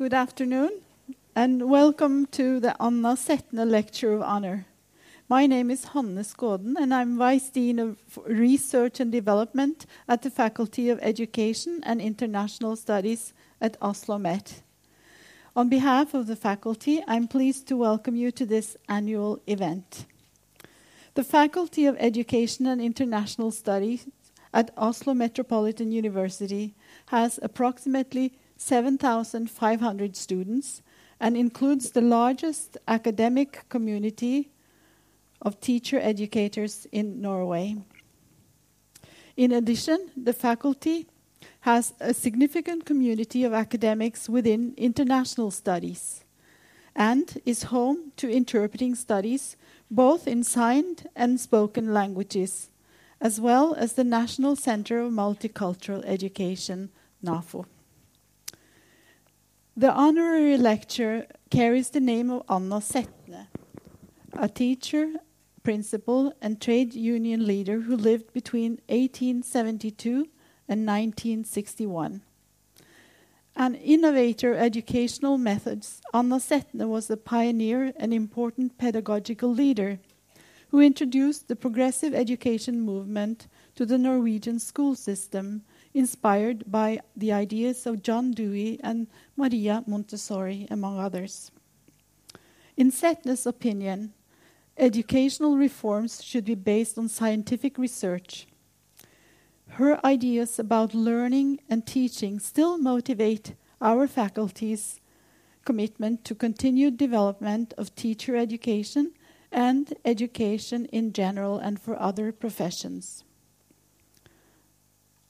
Good afternoon, and welcome to the Anna Sethne Lecture of Honor. My name is Hanne Skåden, and I'm Vice Dean of Research and Development at the Faculty of Education and International Studies at Oslo Met. On behalf of the faculty, I'm pleased to welcome you to this annual event. The Faculty of Education and International Studies at Oslo Metropolitan University has approximately 7,500 students and includes the largest academic community of teacher educators in Norway. In addition, the faculty has a significant community of academics within international studies and is home to interpreting studies both in signed and spoken languages, as well as the National Center of Multicultural Education, NAFO. The honorary lecture carries the name of Anna Sethne, a teacher, principal, and trade union leader who lived between 1872 and 1961. An innovator educational methods, Anna Sethne was a pioneer and important pedagogical leader who introduced the progressive education movement to the Norwegian school system inspired by the ideas of John Dewey and Maria Montessori, among others. In Sethne's opinion, educational reforms should be based on scientific research. Her ideas about learning and teaching still motivate our faculty's commitment to continued development of teacher education and education in general and for other professions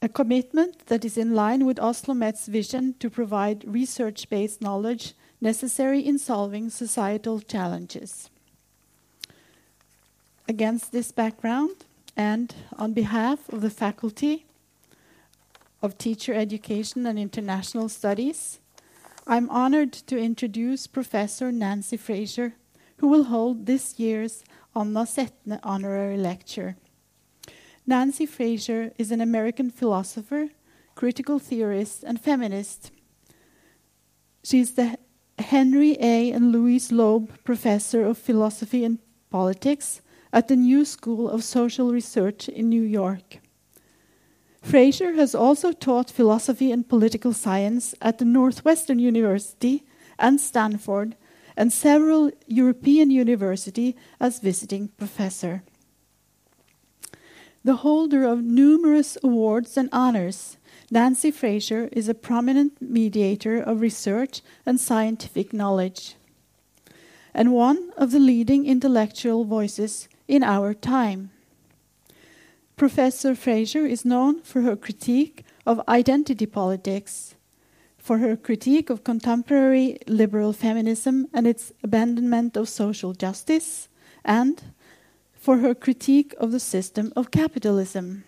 a commitment that is in line with Oslo Met's vision to provide research based knowledge necessary in solving societal challenges. Against this background, and on behalf of the Faculty of Teacher Education and International Studies, I'm honored to introduce Professor Nancy Fraser, who will hold this year's Anna Sethne Honorary Lecture. Nancy Fraser is an American philosopher, critical theorist, and feminist. She is the Henry A. and Louise Loeb Professor of Philosophy and Politics at the New School of Social Research in New York. Fraser has also taught philosophy and political science at the Northwestern University and Stanford and several European universities as visiting professor the holder of numerous awards and honors. Nancy Fraser is a prominent mediator of research and scientific knowledge, and one of the leading intellectual voices in our time. Professor Fraser is known for her critique of identity politics, for her critique of contemporary liberal feminism and its abandonment of social justice, and for her critique of the system of capitalism.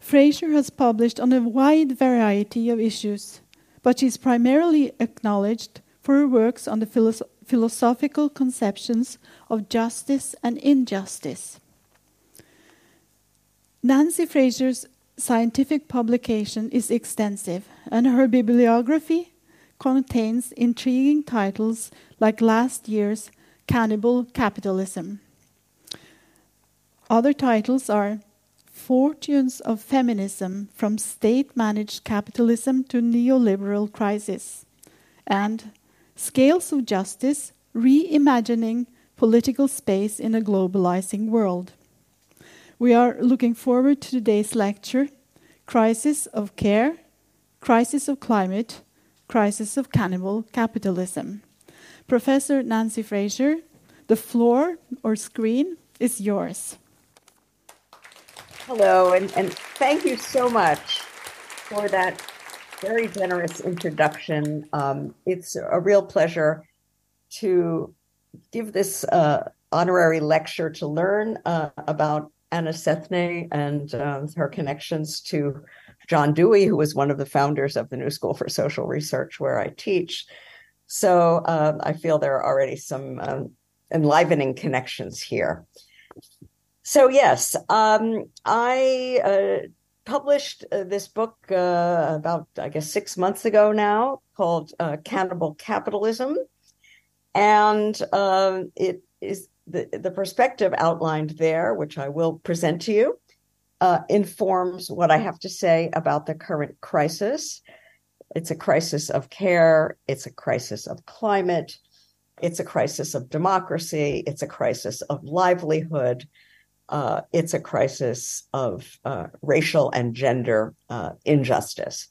Fraser has published on a wide variety of issues, but she is primarily acknowledged for her works on the philosoph philosophical conceptions of justice and injustice. Nancy Fraser's scientific publication is extensive, and her bibliography contains intriguing titles like last year's Cannibal Capitalism. Other titles are Fortunes of Feminism from State Managed Capitalism to Neoliberal Crisis and Scales of Justice Reimagining Political Space in a Globalizing World. We are looking forward to today's lecture Crisis of Care, Crisis of Climate, Crisis of Cannibal Capitalism. Professor Nancy Fraser, the floor or screen is yours. Hello, and, and thank you so much for that very generous introduction. Um, it's a real pleasure to give this uh, honorary lecture to learn uh, about Anna Sethne and uh, her connections to John Dewey, who was one of the founders of the New School for Social Research, where I teach. So um, I feel there are already some um, enlivening connections here. So yes, um, I uh, published uh, this book uh, about, I guess, six months ago now called uh, Cannibal Capitalism. And uh, it is the, the perspective outlined there, which I will present to you, uh, informs what I have to say about the current crisis. It's a crisis of care, it's a crisis of climate, it's a crisis of democracy, it's a crisis of livelihood, uh, it's a crisis of uh, racial and gender uh, injustice.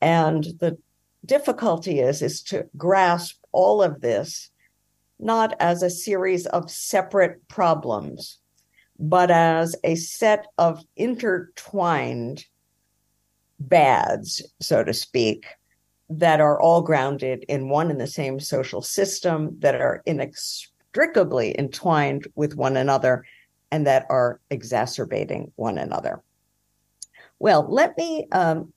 And the difficulty is is to grasp all of this not as a series of separate problems, but as a set of intertwined bads, so to speak, that are all grounded in one and the same social system, that are inextricably entwined with one another, and that are exacerbating one another. Well, let me um,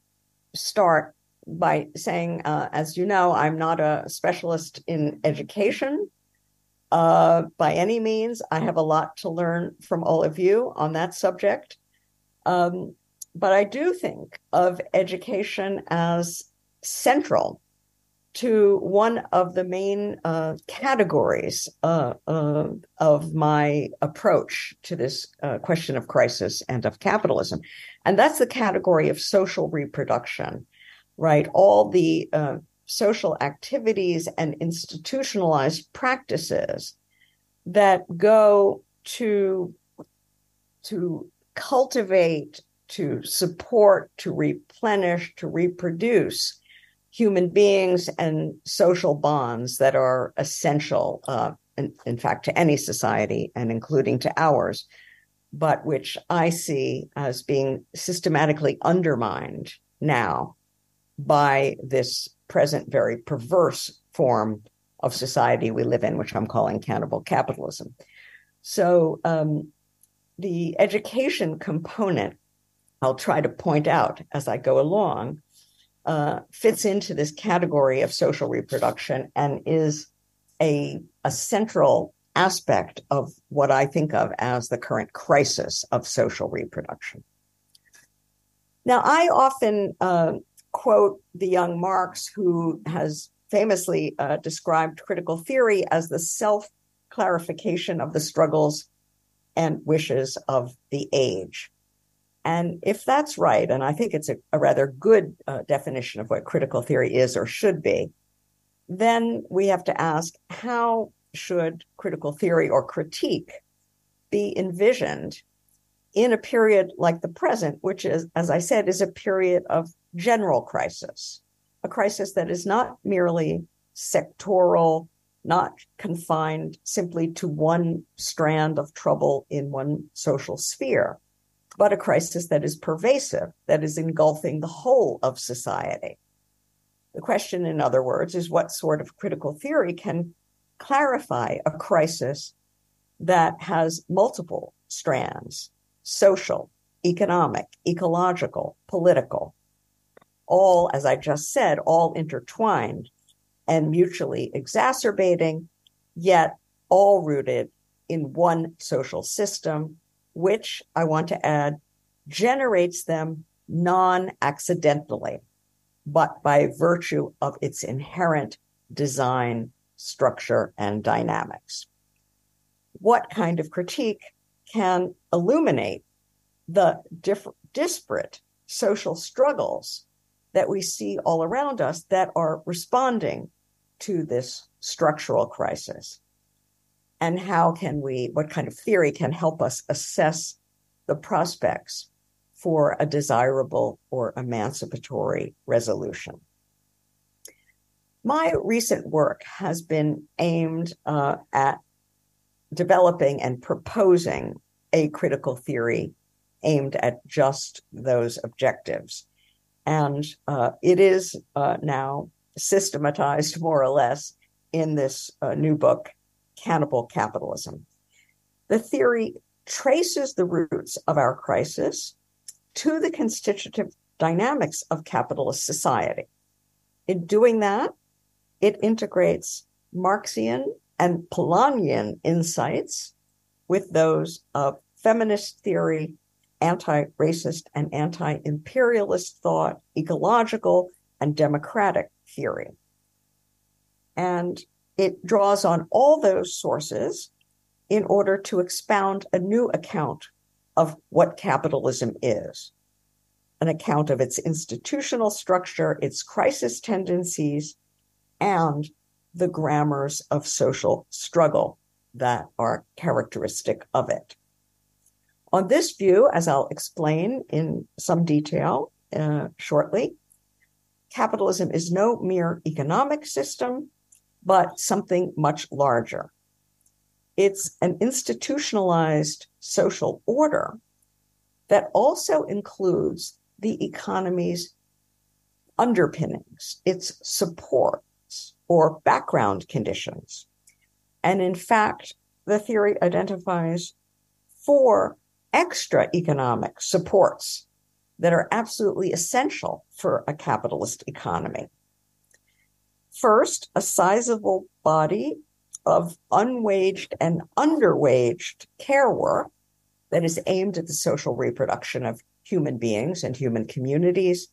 start by saying, uh, as you know, I'm not a specialist in education uh, by any means. I have a lot to learn from all of you on that subject. Um, but I do think of education as central to one of the main uh, categories uh, uh, of my approach to this uh, question of crisis and of capitalism. And that's the category of social reproduction, right? All the uh, social activities and institutionalized practices that go to, to cultivate, to support, to replenish, to reproduce human beings and social bonds that are essential, uh, in, in fact, to any society and including to ours, but which I see as being systematically undermined now by this present very perverse form of society we live in, which I'm calling cannibal capitalism. So, um, the education component, I'll try to point out as I go along, uh, fits into this category of social reproduction and is a, a central aspect of what I think of as the current crisis of social reproduction. Now, I often uh, quote the young Marx, who has famously uh, described critical theory as the self clarification of the struggles and wishes of the age. And if that's right, and I think it's a, a rather good uh, definition of what critical theory is or should be, then we have to ask how should critical theory or critique be envisioned in a period like the present, which is, as I said, is a period of general crisis, a crisis that is not merely sectoral, not confined simply to one strand of trouble in one social sphere, but a crisis that is pervasive, that is engulfing the whole of society. The question, in other words, is what sort of critical theory can clarify a crisis that has multiple strands social, economic, ecological, political, all, as I just said, all intertwined and mutually exacerbating, yet all rooted in one social system, which I want to add generates them non accidentally, but by virtue of its inherent design, structure, and dynamics. What kind of critique can illuminate the diff- disparate social struggles that we see all around us that are responding to this structural crisis? And how can we, what kind of theory can help us assess the prospects for a desirable or emancipatory resolution? My recent work has been aimed uh, at developing and proposing a critical theory aimed at just those objectives. And uh, it is uh, now systematized more or less in this uh, new book, Cannibal Capitalism. The theory traces the roots of our crisis to the constitutive dynamics of capitalist society. In doing that, it integrates Marxian and Polanyian insights with those of feminist theory anti racist and anti imperialist thought, ecological and democratic theory. And it draws on all those sources in order to expound a new account of what capitalism is an account of its institutional structure, its crisis tendencies, and the grammars of social struggle that are characteristic of it. On this view, as I'll explain in some detail uh, shortly, capitalism is no mere economic system, but something much larger. It's an institutionalized social order that also includes the economy's underpinnings, its supports or background conditions. And in fact, the theory identifies four extra economic supports that are absolutely essential for a capitalist economy. First, a sizable body of unwaged and underwaged care work that is aimed at the social reproduction of human beings and human communities,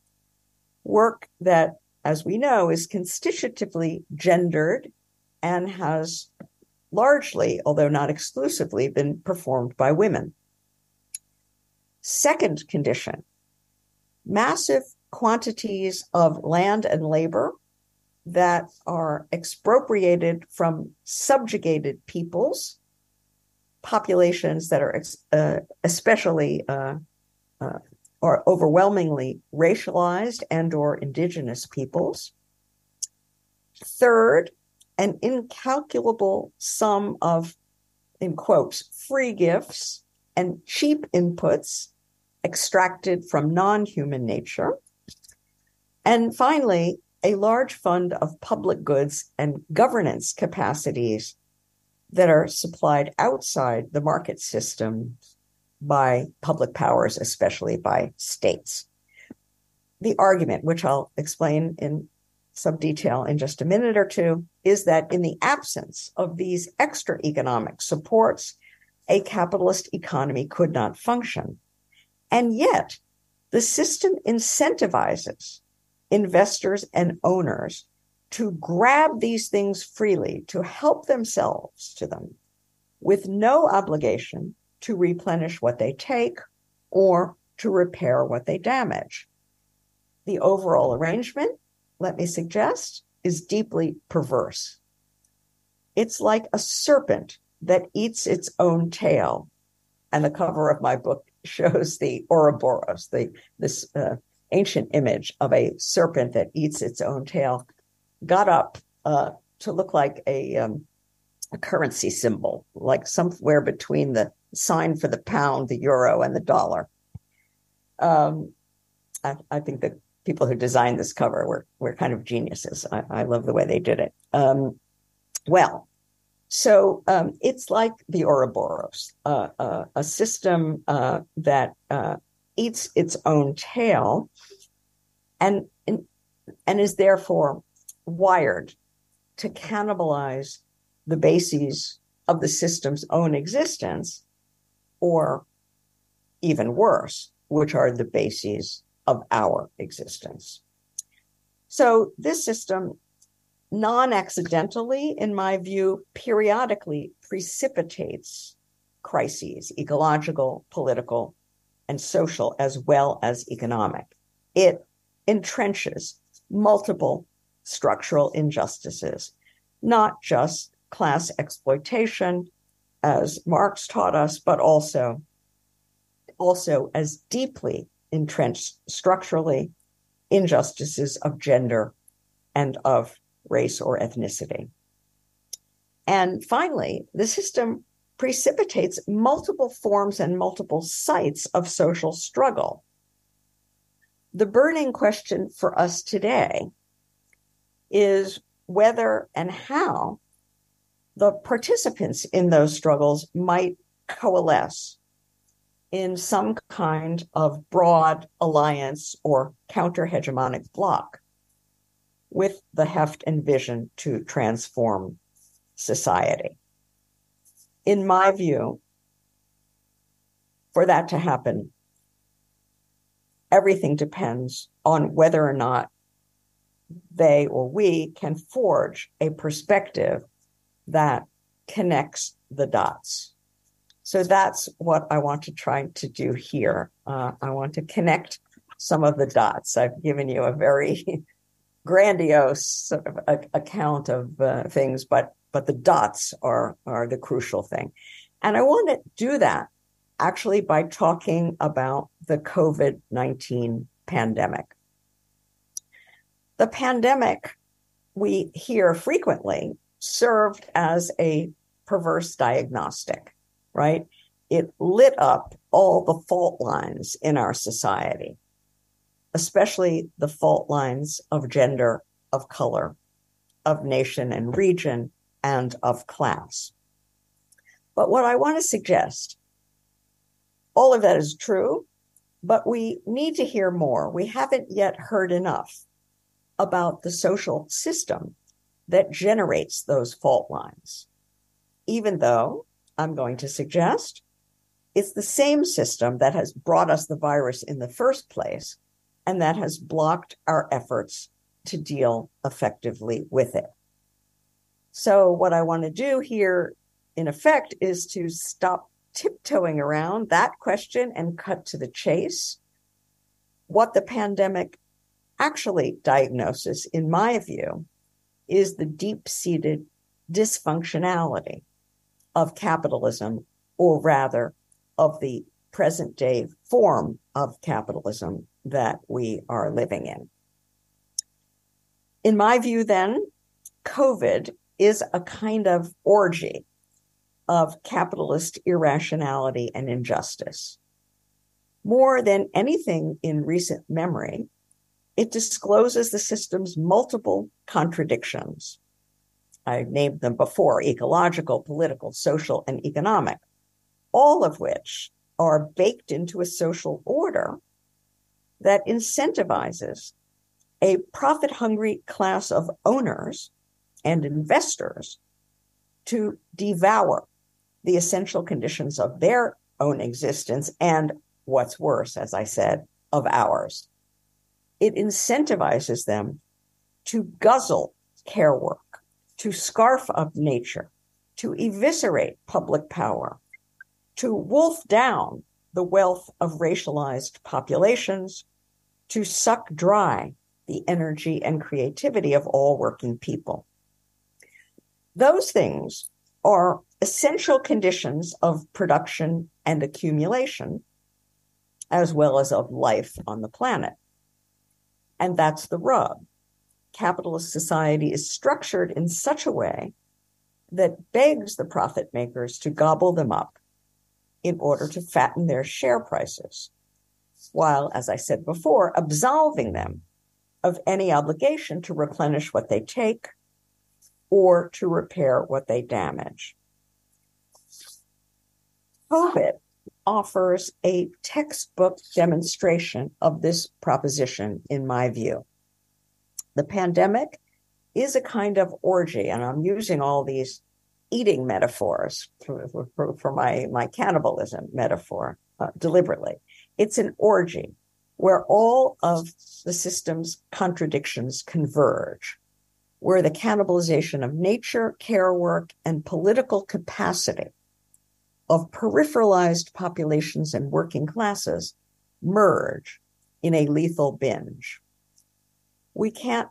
work that, as we know, is constitutively gendered and has largely, although not exclusively, been performed by women. Second condition massive quantities of land and labor that are expropriated from subjugated peoples, populations that are uh, especially uh, uh, or overwhelmingly racialized and or indigenous peoples. Third, an incalculable sum of, in quotes, free gifts and cheap inputs extracted from non human nature. And finally, a large fund of public goods and governance capacities that are supplied outside the market system by public powers, especially by states. The argument, which I'll explain in some detail in just a minute or two, is that in the absence of these extra economic supports, a capitalist economy could not function. And yet, the system incentivizes investors and owners to grab these things freely, to help themselves to them with no obligation to replenish what they take or to repair what they damage. The overall arrangement, let me suggest, is deeply perverse. It's like a serpent that eats its own tail. And the cover of my book shows the Ouroboros, the this uh, ancient image of a serpent that eats its own tail, got up uh, to look like a, um, a currency symbol, like somewhere between the sign for the pound, the euro, and the dollar. Um, I, I, think the people who designed this cover were were kind of geniuses. I, I love the way they did it. Um, well, so um, it's like the Ouroboros, uh, uh, a system uh, that uh, eats its own tail and, and is therefore wired to cannibalize the bases of the system's own existence, or even worse, which are the bases of our existence. So this system, non accidentally, in my view, periodically precipitates crises, ecological, political, and social as well as economic. It entrenches multiple structural injustices, not just class exploitation, as Marx taught us, but also, also as deeply entrenched structurally injustices of gender and of race or ethnicity. And finally, the system precipitates multiple forms and multiple sites of social struggle. The burning question for us today is whether and how the participants in those struggles might coalesce in some kind of broad alliance or counter hegemonic bloc with the heft and vision to transform society in my view, for that to happen, everything depends on whether or not they or we can forge a perspective that connects the dots. So that's what I want to try to do here. Uh, I want to connect some of the dots. I've given you a very grandiose sort of a, account of uh, things, but but the dots are are the crucial thing. And I want to do that actually by talking about the COVID 19 pandemic. The pandemic, we hear frequently, served as a perverse diagnostic, right? It lit up all the fault lines in our society, especially the fault lines of gender, of color, of nation and region, and of class. But what I want to suggest, all of that is true, but we need to hear more. We haven't yet heard enough about the social system that generates those fault lines. Even though I'm going to suggest it's the same system that has brought us the virus in the first place and that has blocked our efforts to deal effectively with it. So, what I want to do here, in effect, is to stop tiptoeing around that question and cut to the chase. What the pandemic actually diagnosis, in my view, is the deep seated dysfunctionality of capitalism, or rather, of the present day form of capitalism that we are living in. In my view, then, COVID is a kind of orgy of capitalist irrationality and injustice. More than anything in recent memory, it discloses the system's multiple contradictions. I named them before ecological, political, social, and economic, all of which are baked into a social order that incentivizes a profit hungry class of owners and investors to devour the essential conditions of their own existence and what's worse, as I said, of ours it incentivizes them to guzzle care work, to scarf up nature, to eviscerate public power, to wolf down the wealth of racialized populations, to suck dry the energy and creativity of all working people. Those things are essential conditions of production and accumulation, as well as of life on the planet. And that's the rub. Capitalist society is structured in such a way that begs the profit makers to gobble them up in order to fatten their share prices, while, as I said before, absolving them of any obligation to replenish what they take or to repair what they damage. COVID offers a textbook demonstration of this proposition, in my view. The pandemic is a kind of orgy, and I'm using all these eating metaphors for, for, for my, my cannibalism metaphor uh, deliberately. It's an orgy where all of the system's contradictions converge, where the cannibalization of nature, care work, and political capacity of peripheralized populations and working classes merge in a lethal binge. We can't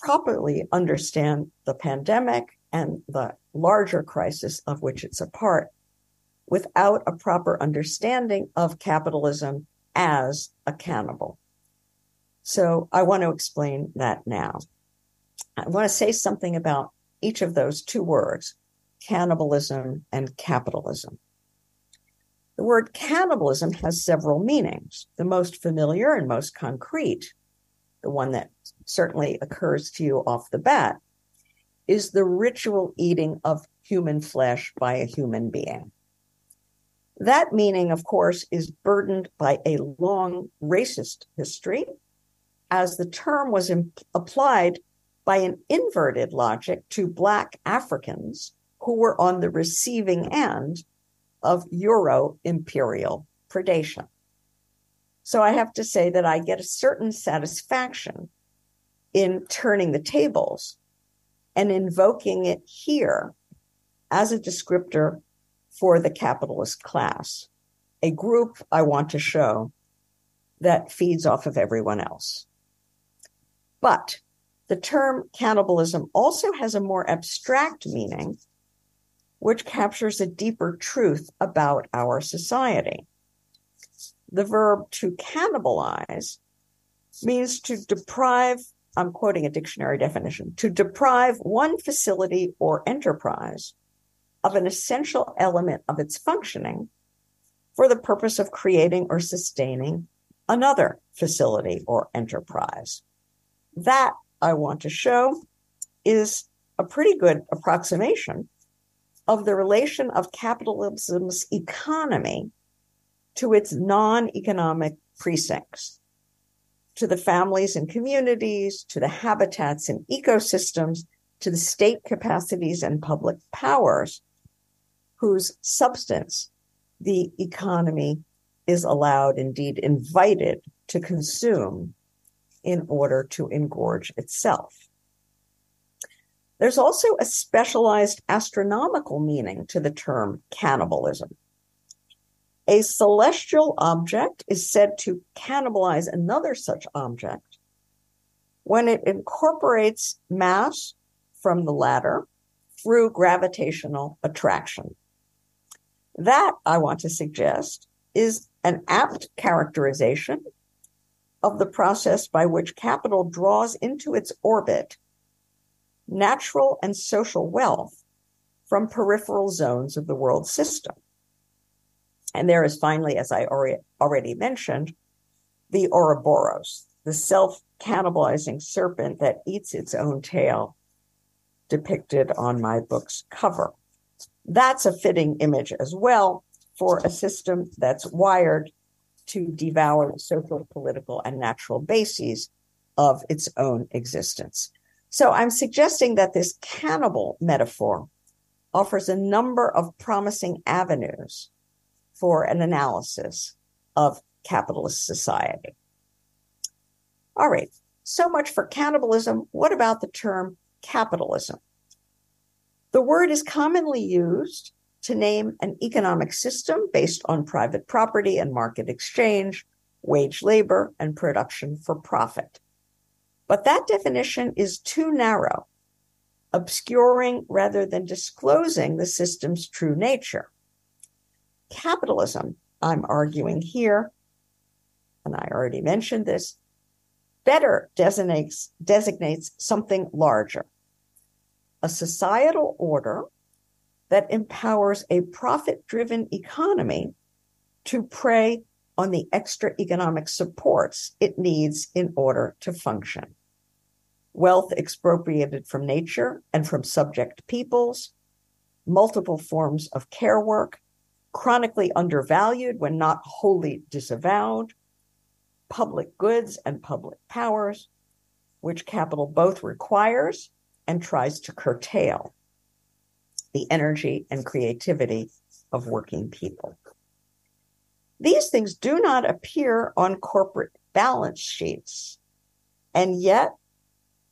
properly understand the pandemic and the larger crisis of which it's a part without a proper understanding of capitalism as a cannibal. So I want to explain that now. I want to say something about each of those two words, cannibalism and capitalism. The word cannibalism has several meanings. The most familiar and most concrete, the one that certainly occurs to you off the bat, is the ritual eating of human flesh by a human being. That meaning, of course, is burdened by a long racist history, as the term was imp- applied by an inverted logic to Black Africans who were on the receiving end of Euro imperial predation. So I have to say that I get a certain satisfaction in turning the tables and invoking it here as a descriptor for the capitalist class, a group I want to show that feeds off of everyone else. But the term cannibalism also has a more abstract meaning, which captures a deeper truth about our society. The verb to cannibalize means to deprive, I'm quoting a dictionary definition, to deprive one facility or enterprise of an essential element of its functioning for the purpose of creating or sustaining another facility or enterprise. That I want to show is a pretty good approximation of the relation of capitalism's economy to its non economic precincts, to the families and communities, to the habitats and ecosystems, to the state capacities and public powers whose substance the economy is allowed, indeed invited, to consume in order to engorge itself. There's also a specialized astronomical meaning to the term cannibalism. A celestial object is said to cannibalize another such object when it incorporates mass from the latter through gravitational attraction. That, I want to suggest, is an apt characterization of the process by which capital draws into its orbit natural and social wealth from peripheral zones of the world system. And there is finally, as I already mentioned, the Ouroboros, the self cannibalizing serpent that eats its own tail, depicted on my book's cover. That's a fitting image as well for a system that's wired to devour the social, political, and natural bases of its own existence. So I'm suggesting that this cannibal metaphor offers a number of promising avenues for an analysis of capitalist society. All right, so much for cannibalism. What about the term capitalism? The word is commonly used to name an economic system based on private property and market exchange, wage labor, and production for profit. But that definition is too narrow, obscuring rather than disclosing the system's true nature. Capitalism, I'm arguing here, and I already mentioned this, better designates, designates something larger a societal order that empowers a profit driven economy to prey on the extra economic supports it needs in order to function. Wealth expropriated from nature and from subject peoples, multiple forms of care work, chronically undervalued when not wholly disavowed, public goods and public powers, which capital both requires and tries to curtail the energy and creativity of working people. These things do not appear on corporate balance sheets, and yet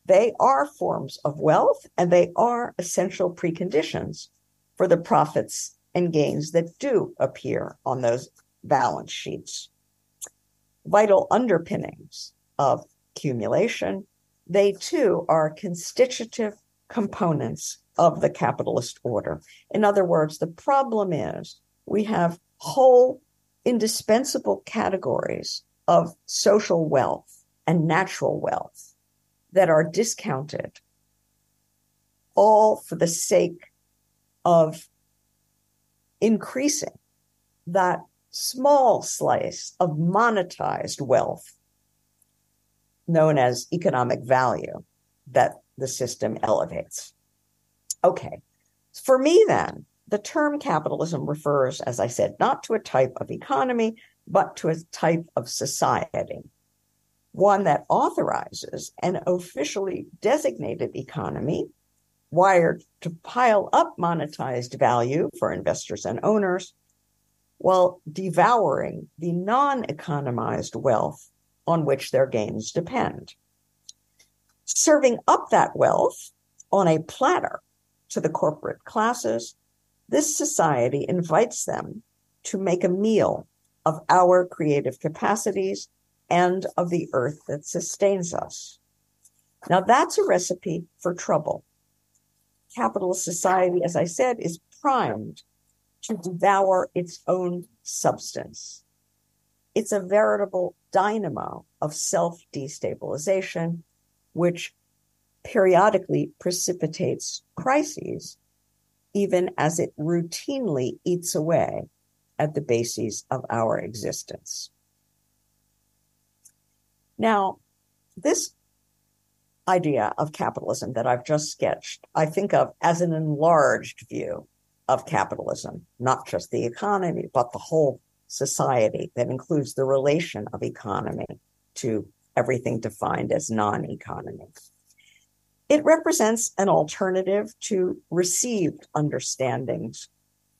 they are forms of wealth and they are essential preconditions for the profits and gains that do appear on those balance sheets. Vital underpinnings of accumulation they too are constitutive components of the capitalist order. In other words, the problem is we have whole indispensable categories of social wealth and natural wealth that are discounted, all for the sake of increasing that small slice of monetized wealth known as economic value that the system elevates. Okay. For me, then, the term capitalism refers, as I said, not to a type of economy, but to a type of society, one that authorizes an officially designated economy wired to pile up monetized value for investors and owners while devouring the non economized wealth on which their gains depend. Serving up that wealth on a platter to the corporate classes, this society invites them to make a meal of our creative capacities and of the earth that sustains us. Now, that's a recipe for trouble. Capitalist society, as I said, is primed to devour its own substance. It's a veritable dynamo of self destabilization, which periodically precipitates crises, even as it routinely eats away at the bases of our existence. Now, this idea of capitalism that I've just sketched, I think of as an enlarged view of capitalism, not just the economy, but the whole society that includes the relation of economy to everything defined as non economy. It represents an alternative to received understandings,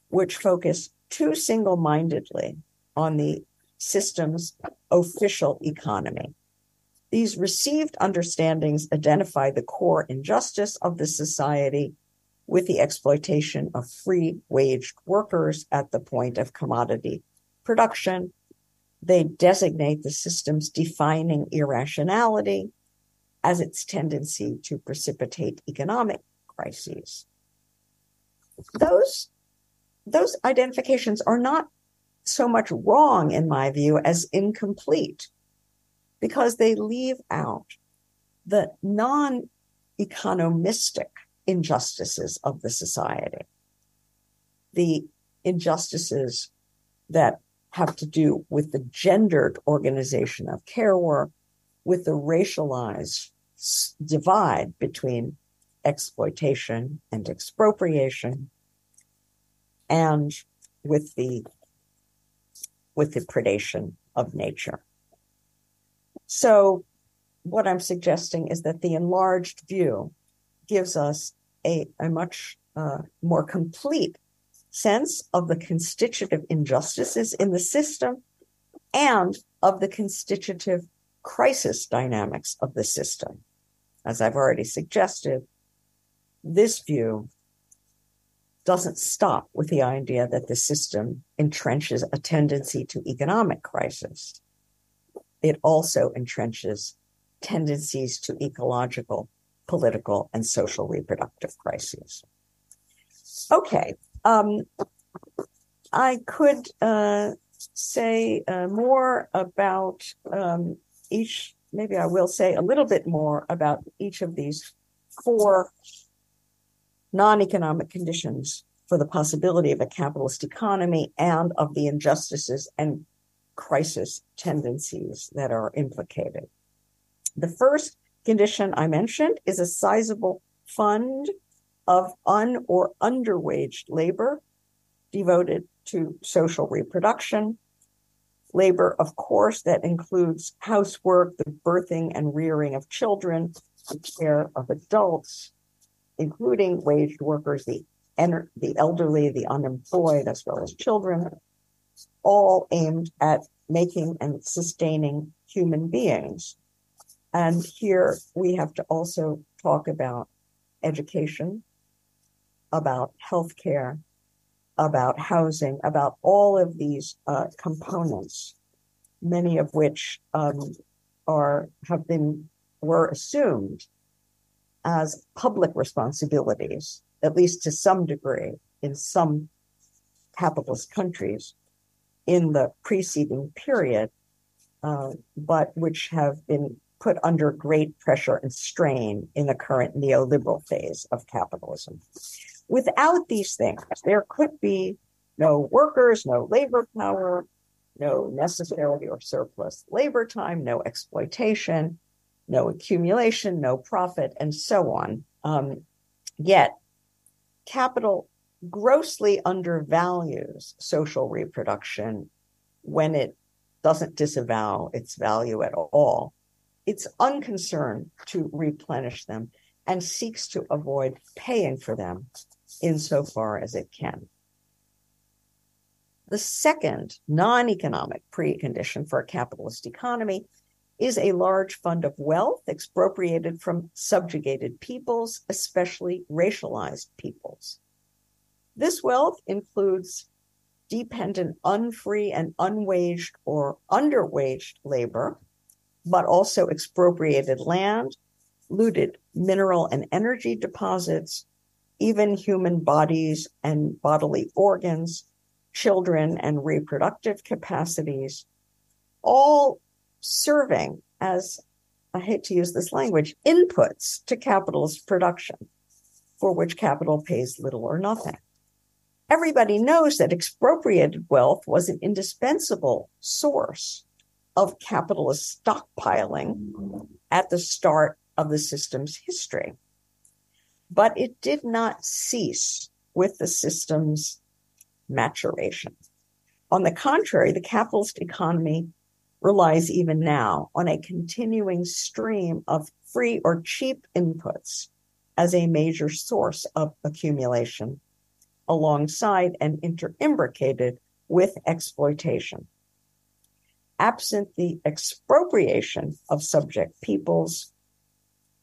which focus too single mindedly on the system's official economy. These received understandings identify the core injustice of the society with the exploitation of free waged workers at the point of commodity production. They designate the system's defining irrationality as its tendency to precipitate economic crises. Those, those identifications are not so much wrong, in my view, as incomplete, because they leave out the non economistic injustices of the society, the injustices that have to do with the gendered organization of care work, with the racialized divide between exploitation and expropriation, and with the with the predation of nature. So, what I'm suggesting is that the enlarged view gives us a, a much uh, more complete sense of the constitutive injustices in the system and of the constitutive crisis dynamics of the system. As I've already suggested, this view doesn't stop with the idea that the system entrenches a tendency to economic crisis. It also entrenches tendencies to ecological, political, and social reproductive crises. Okay, um, I could uh, say uh, more about um, each, maybe I will say a little bit more about each of these four non economic conditions for the possibility of a capitalist economy and of the injustices and crisis tendencies that are implicated. The first condition I mentioned is a sizable fund of un or underwaged labor devoted to social reproduction. Labor, of course, that includes housework, the birthing and rearing of children, the care of adults, including waged workers, the, the elderly, the unemployed, as well as children, all aimed at making and sustaining human beings. And here we have to also talk about education, about healthcare, about housing, about all of these uh, components, many of which um, are have been were assumed as public responsibilities, at least to some degree, in some capitalist countries in the preceding period, uh, but which have been put under great pressure and strain in the current neoliberal phase of capitalism. Without these things, there could be no workers, no labor power, no necessarily or surplus labor time, no exploitation, no accumulation, no profit, and so on. Um, yet, capital grossly undervalues social reproduction when it doesn't disavow its value at all. It's unconcerned to replenish them and seeks to avoid paying for them insofar as it can. The second non economic precondition for a capitalist economy is a large fund of wealth expropriated from subjugated peoples, especially racialized peoples. This wealth includes dependent, unfree, and unwaged or underwaged labor, but also expropriated land, looted mineral and energy deposits, even human bodies and bodily organs, children and reproductive capacities, all serving as, I hate to use this language, inputs to capitalist production, for which capital pays little or nothing. Everybody knows that expropriated wealth was an indispensable source of capitalist stockpiling at the start of the system's history. But it did not cease with the system's maturation. On the contrary, the capitalist economy relies even now on a continuing stream of free or cheap inputs as a major source of accumulation, alongside and interimbricated with exploitation. Absent the expropriation of subject peoples,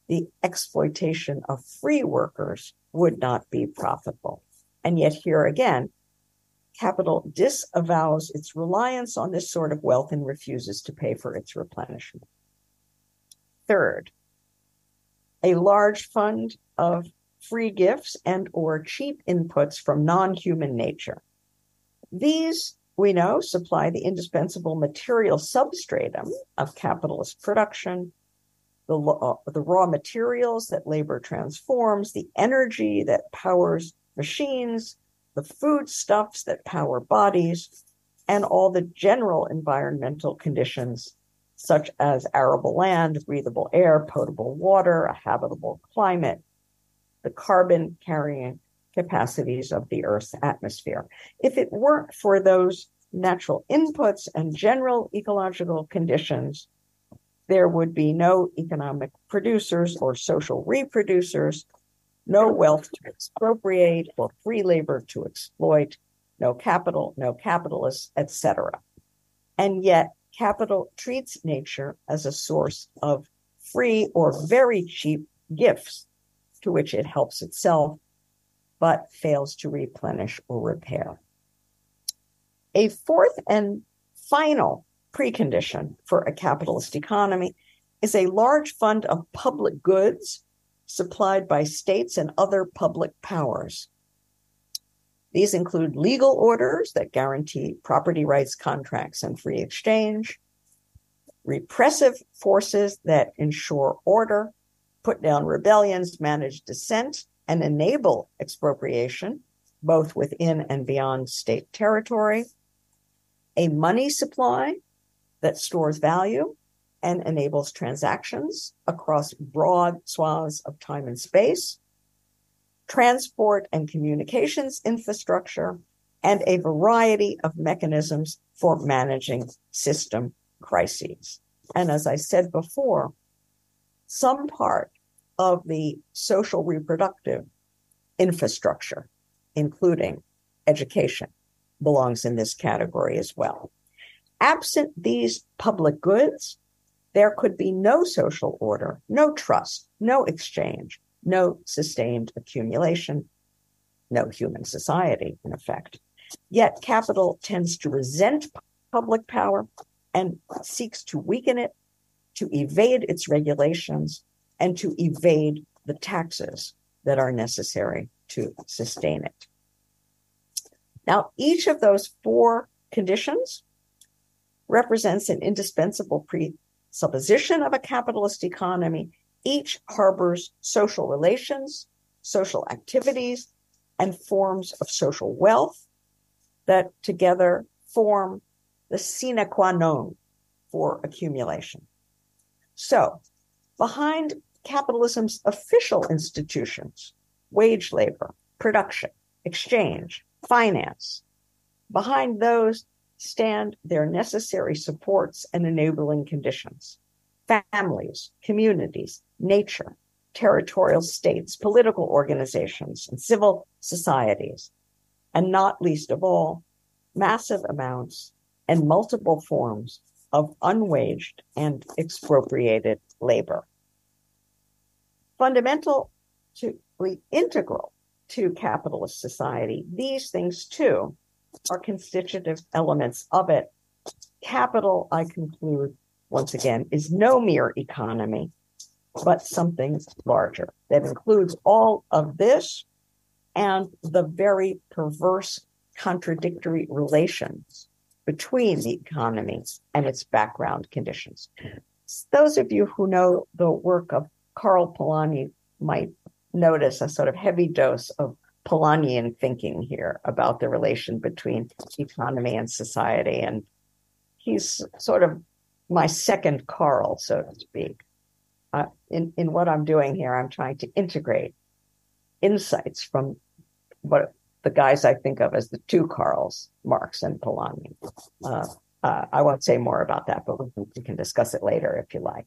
the exploitation of free workers would not be profitable. And yet, here again, capital disavows its reliance on this sort of wealth and refuses to pay for its replenishment. Third, a large fund of free gifts and or cheap inputs from non-human nature. These, we know, supply the indispensable material substratum of capitalist production, the, uh, the raw materials that labor transforms, the energy that powers machines, the foodstuffs that power bodies, and all the general environmental conditions, such as arable land, breathable air, potable water, a habitable climate, the carbon carrying capacities of the Earth's atmosphere. If it weren't for those natural inputs and general ecological conditions, there would be no economic producers or social reproducers, no wealth to expropriate or free labor to exploit, no capital, no capitalists, etc. And yet, capital treats nature as a source of free or very cheap gifts to which it helps itself, but fails to replenish or repair. A fourth and final precondition for a capitalist economy is a large fund of public goods supplied by states and other public powers. These include legal orders that guarantee property rights, contracts, and free exchange, repressive forces that ensure order, put down rebellions, manage dissent, and enable expropriation, both within and beyond state territory, a money supply that stores value and enables transactions across broad swaths of time and space, transport and communications infrastructure, and a variety of mechanisms for managing system crises. And as I said before, some part of the social reproductive infrastructure, including education, belongs in this category as well. Absent these public goods, there could be no social order, no trust, no exchange, no sustained accumulation, no human society, in effect. Yet capital tends to resent public power and seeks to weaken it, to evade its regulations, and to evade the taxes that are necessary to sustain it. Now, each of those four conditions represents an indispensable presupposition of a capitalist economy, each harbors social relations, social activities, and forms of social wealth that together form the sine qua non for accumulation. So, behind capitalism's official institutions, wage labor, production, exchange, finance, behind those stand their necessary supports and enabling conditions families, communities, nature, territorial states, political organizations, and civil societies, and not least of all, massive amounts and multiple forms of unwaged and expropriated labor. Fundamental to integral to capitalist society, these things too are constitutive elements of it. Capital, I conclude once again, is no mere economy, but something larger that includes all of this and the very perverse contradictory relations between the economy and its background conditions. Those of you who know the work of Karl Polanyi might notice a sort of heavy dose of Polanyian thinking here about the relation between economy and society. And he's sort of my second Karl, so to speak. Uh, in, in what I'm doing here, I'm trying to integrate insights from what the guys I think of as the two Karls, Marx and Polanyi. Uh, uh, I won't say more about that, but we can, we can discuss it later if you like.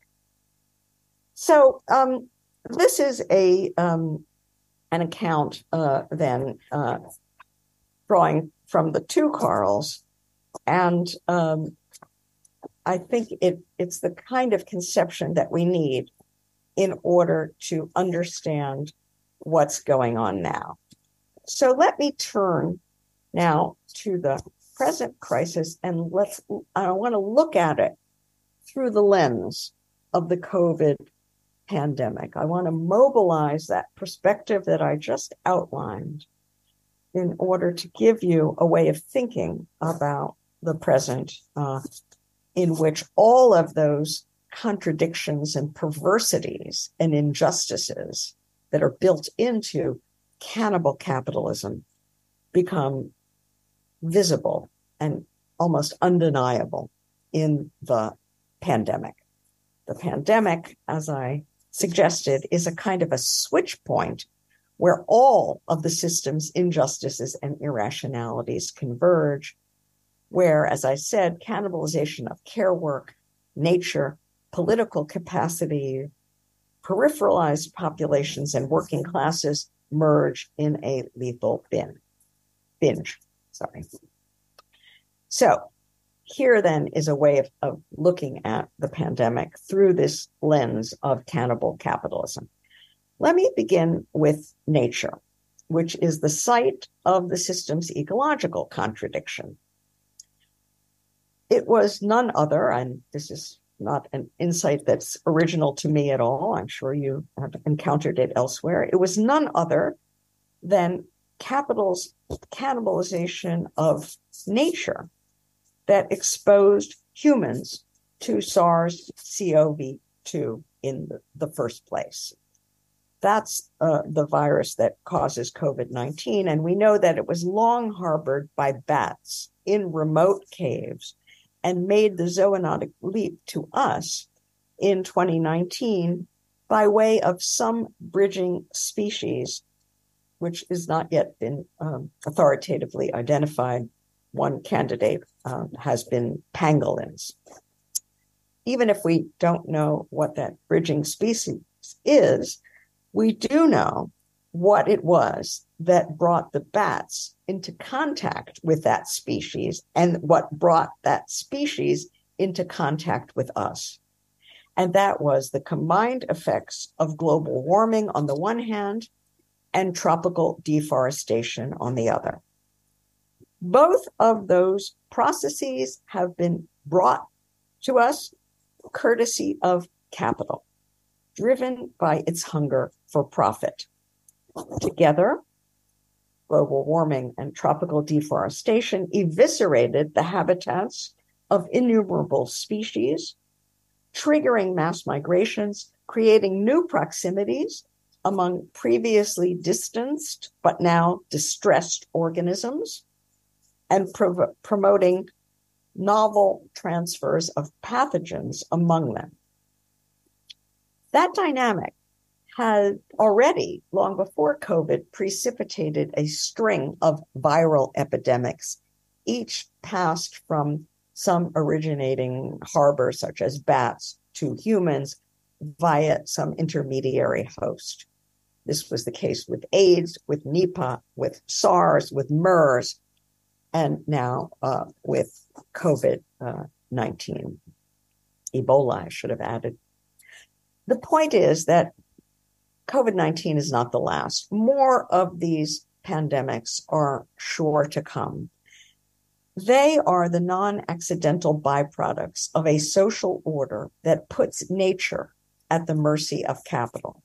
So um, this is a um, an account uh, then uh, drawing from the two Karls, and um, I think it it's the kind of conception that we need in order to understand what's going on now. So let me turn now to the present crisis and let's, I want to look at it through the lens of the COVID pandemic. I want to mobilize that perspective that I just outlined in order to give you a way of thinking about the present, uh, in which all of those contradictions and perversities and injustices that are built into cannibal capitalism become visible and almost undeniable in the pandemic. The pandemic, as I suggested, is a kind of a switch point where all of the system's injustices and irrationalities converge, where, as I said, cannibalization of care work, nature, political capacity, peripheralized populations, and working classes merge in a lethal bin. Binge, sorry. So here then is a way of, of looking at the pandemic through this lens of cannibal capitalism. Let me begin with nature, which is the site of the system's ecological contradiction. It was none other, and this is not an insight that's original to me at all. I'm sure you have encountered it elsewhere. It was none other than capital's cannibalization of nature that exposed humans to SARS CoV 2 in the, the, first place. That's uh, the virus that causes COVID 19. And we know that it was long harbored by bats in remote caves and made the zoonotic leap to us in 2019 by way of some bridging species, which has not yet been um, authoritatively identified. One candidate uh, has been pangolins. Even if we don't know what that bridging species is, we do know what it was that brought the bats into contact with that species and what brought that species into contact with us. And that was the combined effects of global warming on the one hand and tropical deforestation on the other. Both of those processes have been brought to us courtesy of capital, driven by its hunger for profit. Together, global warming and tropical deforestation eviscerated the habitats of innumerable species, triggering mass migrations, creating new proximities among previously distanced but now distressed organisms, and pro- promoting novel transfers of pathogens among them. That dynamic had already, long before COVID, precipitated a string of viral epidemics, each passed from some originating harbor, such as bats, to humans via some intermediary host. This was the case with AIDS, with Nipah, with SARS, with MERS. And now uh, with COVID uh, 19. Ebola, I should have added. The point is that COVID 19 is not the last. More of these pandemics are sure to come. They are the non accidental byproducts of a social order that puts nature at the mercy of capital,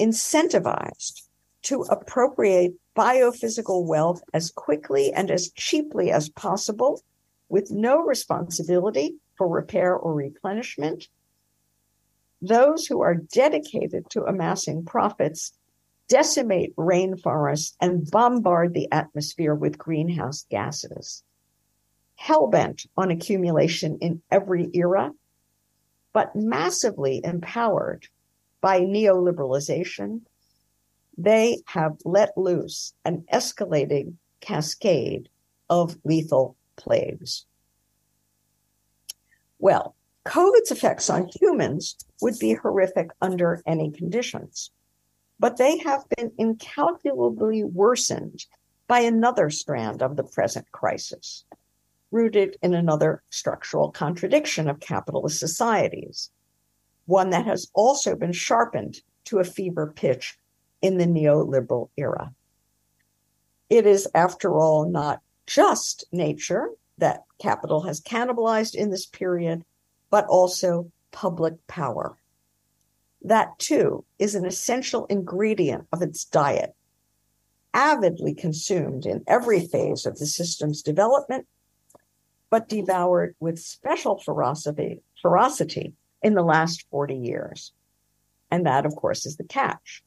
incentivized to appropriate biophysical wealth as quickly and as cheaply as possible with no responsibility for repair or replenishment. Those who are dedicated to amassing profits decimate rainforests and bombard the atmosphere with greenhouse gases. Hellbent on accumulation in every era, but massively empowered by neoliberalization, they have let loose an escalating cascade of lethal plagues. Well, COVID's effects on humans would be horrific under any conditions, but they have been incalculably worsened by another strand of the present crisis, rooted in another structural contradiction of capitalist societies, one that has also been sharpened to a fever pitch in the neoliberal era. It is, after all, not just nature that capital has cannibalized in this period, but also public power. That too is an essential ingredient of its diet, avidly consumed in every phase of the system's development, but devoured with special ferocity, ferocity in the last 40 years. And that, of course, is the catch.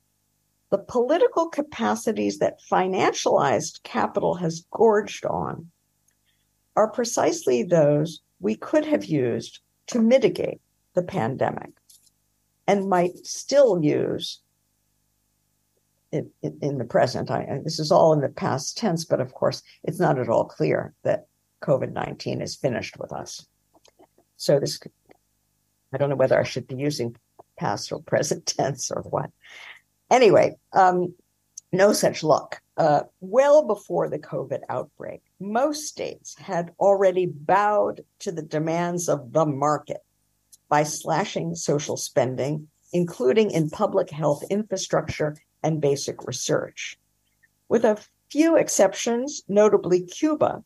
The political capacities that financialized capital has gorged on are precisely those we could have used to mitigate the pandemic and might still use in, in, in the present. I, this is all in the past tense, but of course, it's not at all clear that COVID 19 is finished with us. So, this, I don't know whether I should be using past or present tense or what. Anyway, um, no such luck. Uh, well before the COVID outbreak, most states had already bowed to the demands of the market by slashing social spending, including in public health infrastructure and basic research. With a few exceptions, notably Cuba,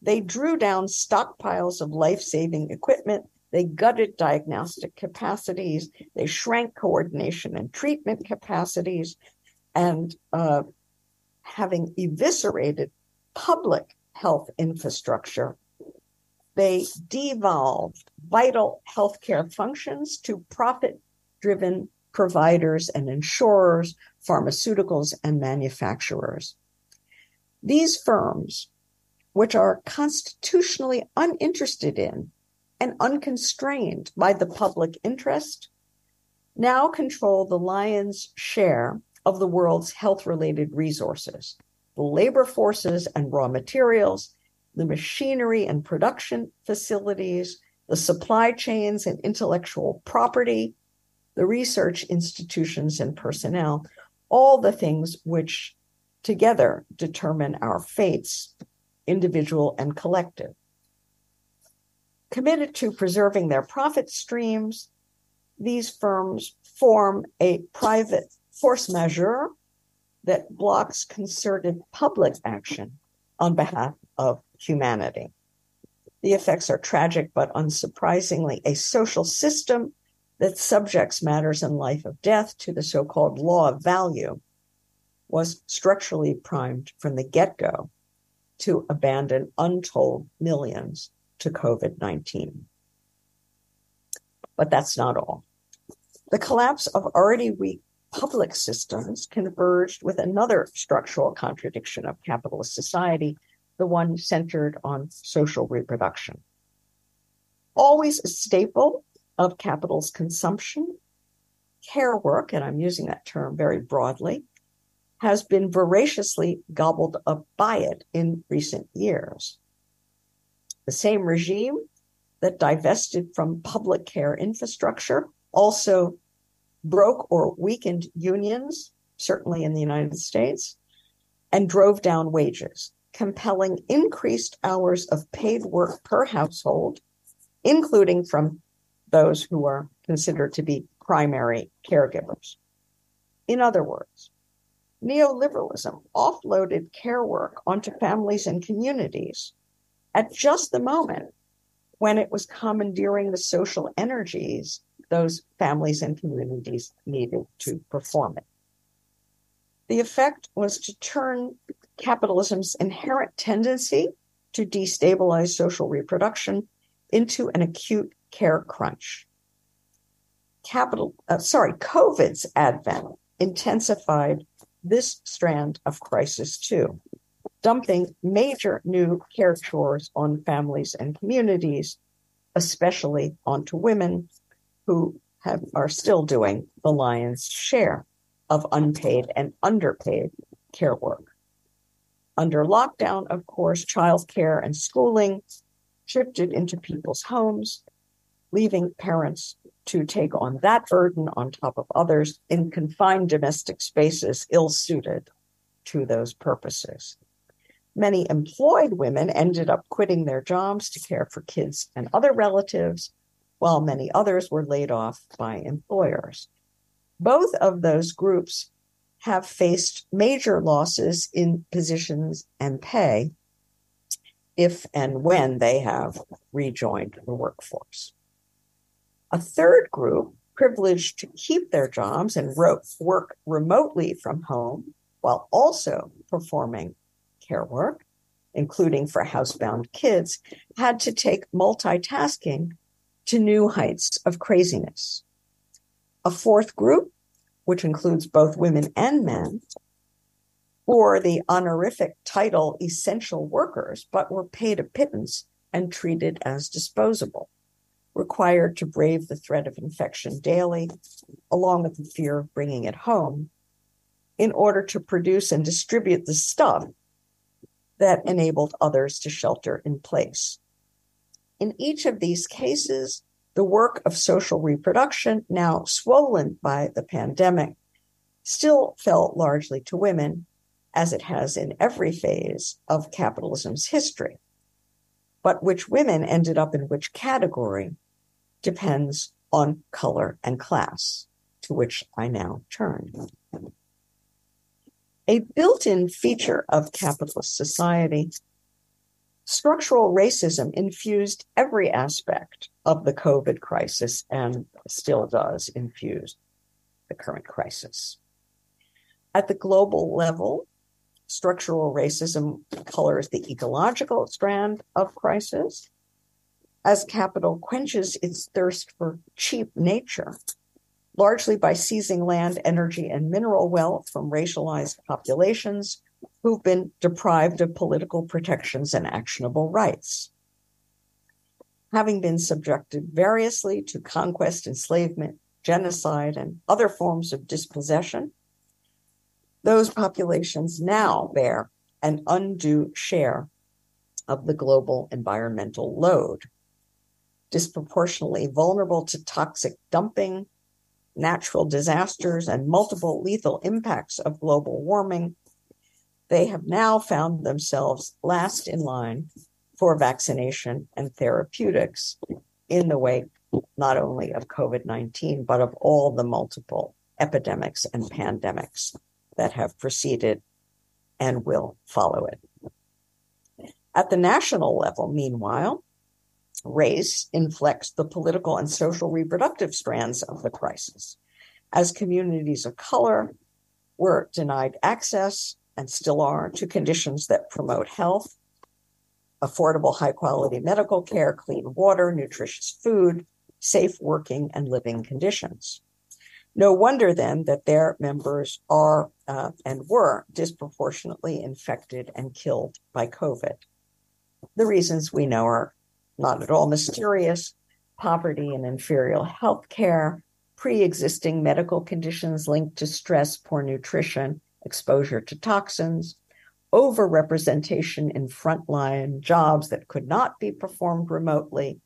they drew down stockpiles of life saving equipment they gutted diagnostic capacities. They shrank coordination and treatment capacities. And uh, having eviscerated public health infrastructure, they devolved vital healthcare functions to profit driven providers and insurers, pharmaceuticals, and manufacturers. These firms, which are constitutionally uninterested in and unconstrained by the public interest, now control the lion's share of the world's health related resources, the labor forces and raw materials, the machinery and production facilities, the supply chains and intellectual property, the research institutions and personnel, all the things which together determine our fates, individual and collective committed to preserving their profit streams, these firms form a private force majeure that blocks concerted public action on behalf of humanity. The effects are tragic, but unsurprisingly, a social system that subjects matters in life of death to the so called law of value was structurally primed from the get go to abandon untold millions to COVID 19. But that's not all. The collapse of already weak public systems converged with another structural contradiction of capitalist society, the one centered on social reproduction. Always a staple of capital's consumption, care work, and I'm using that term very broadly, has been voraciously gobbled up by it in recent years. The same regime that divested from public care infrastructure also broke or weakened unions, certainly in the United States, and drove down wages, compelling increased hours of paid work per household, including from those who are considered to be primary caregivers. In other words, neoliberalism offloaded care work onto families and communities at just the moment when it was commandeering the social energies those families and communities needed to perform it. The effect was to turn capitalism's inherent tendency to destabilize social reproduction into an acute care crunch. Capital, uh, sorry, COVID's advent intensified this strand of crisis too, dumping major new care chores on families and communities, especially onto women who have, are still doing the lion's share of unpaid and underpaid care work. Under lockdown, of course, childcare and schooling shifted into people's homes, leaving parents to take on that burden on top of others in confined domestic spaces ill suited to those purposes. Many employed women ended up quitting their jobs to care for kids and other relatives, while many others were laid off by employers. Both of those groups have faced major losses in positions and pay if and when they have rejoined the workforce. A third group, privileged to keep their jobs and work remotely from home while also performing care work, including for housebound kids, had to take multitasking to new heights of craziness. A fourth group, which includes both women and men, bore the honorific title essential workers, but were paid a pittance and treated as disposable required to brave the threat of infection daily, along with the fear of bringing it home, in order to produce and distribute the stuff that enabled others to shelter in place. In each of these cases, the work of social reproduction, now swollen by the pandemic, still fell largely to women, as it has in every phase of capitalism's history. But which women ended up in which category depends on color and class, to which I now turn. A built in feature of capitalist society, structural racism infused every aspect of the COVID crisis and still does infuse the current crisis. At the global level, structural racism colors the ecological strand of crisis as capital quenches its thirst for cheap nature, largely by seizing land, energy, and mineral wealth from racialized populations who've been deprived of political protections and actionable rights. Having been subjected variously to conquest, enslavement, genocide, and other forms of dispossession, those populations now bear an undue share of the global environmental load disproportionately vulnerable to toxic dumping, natural disasters, and multiple lethal impacts of global warming, they have now found themselves last in line for vaccination and therapeutics in the wake not only of COVID 19, but of all the multiple epidemics and pandemics that have preceded and will follow it. At the national level, meanwhile, race inflects the political and social reproductive strands of the crisis. As communities of color were denied access and still are to conditions that promote health, affordable, high quality medical care, clean water, nutritious food, safe working and living conditions. No wonder then that their members are uh, and were disproportionately infected and killed by COVID. The reasons we know are not at all mysterious, poverty and inferior health care, pre existing medical conditions linked to stress, poor nutrition, exposure to toxins, overrepresentation in frontline jobs that could not be performed remotely,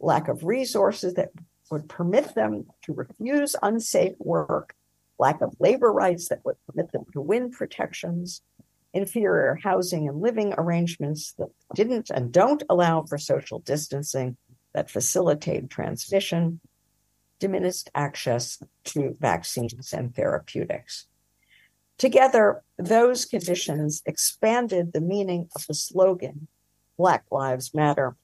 lack of resources that would permit them to refuse unsafe work, lack of labor rights that would permit them to win protections, inferior housing and living arrangements that didn't and don't allow for social distancing that facilitate transmission, diminished access to vaccines and therapeutics. Together, those conditions expanded the meaning of the slogan, Black Lives Matter,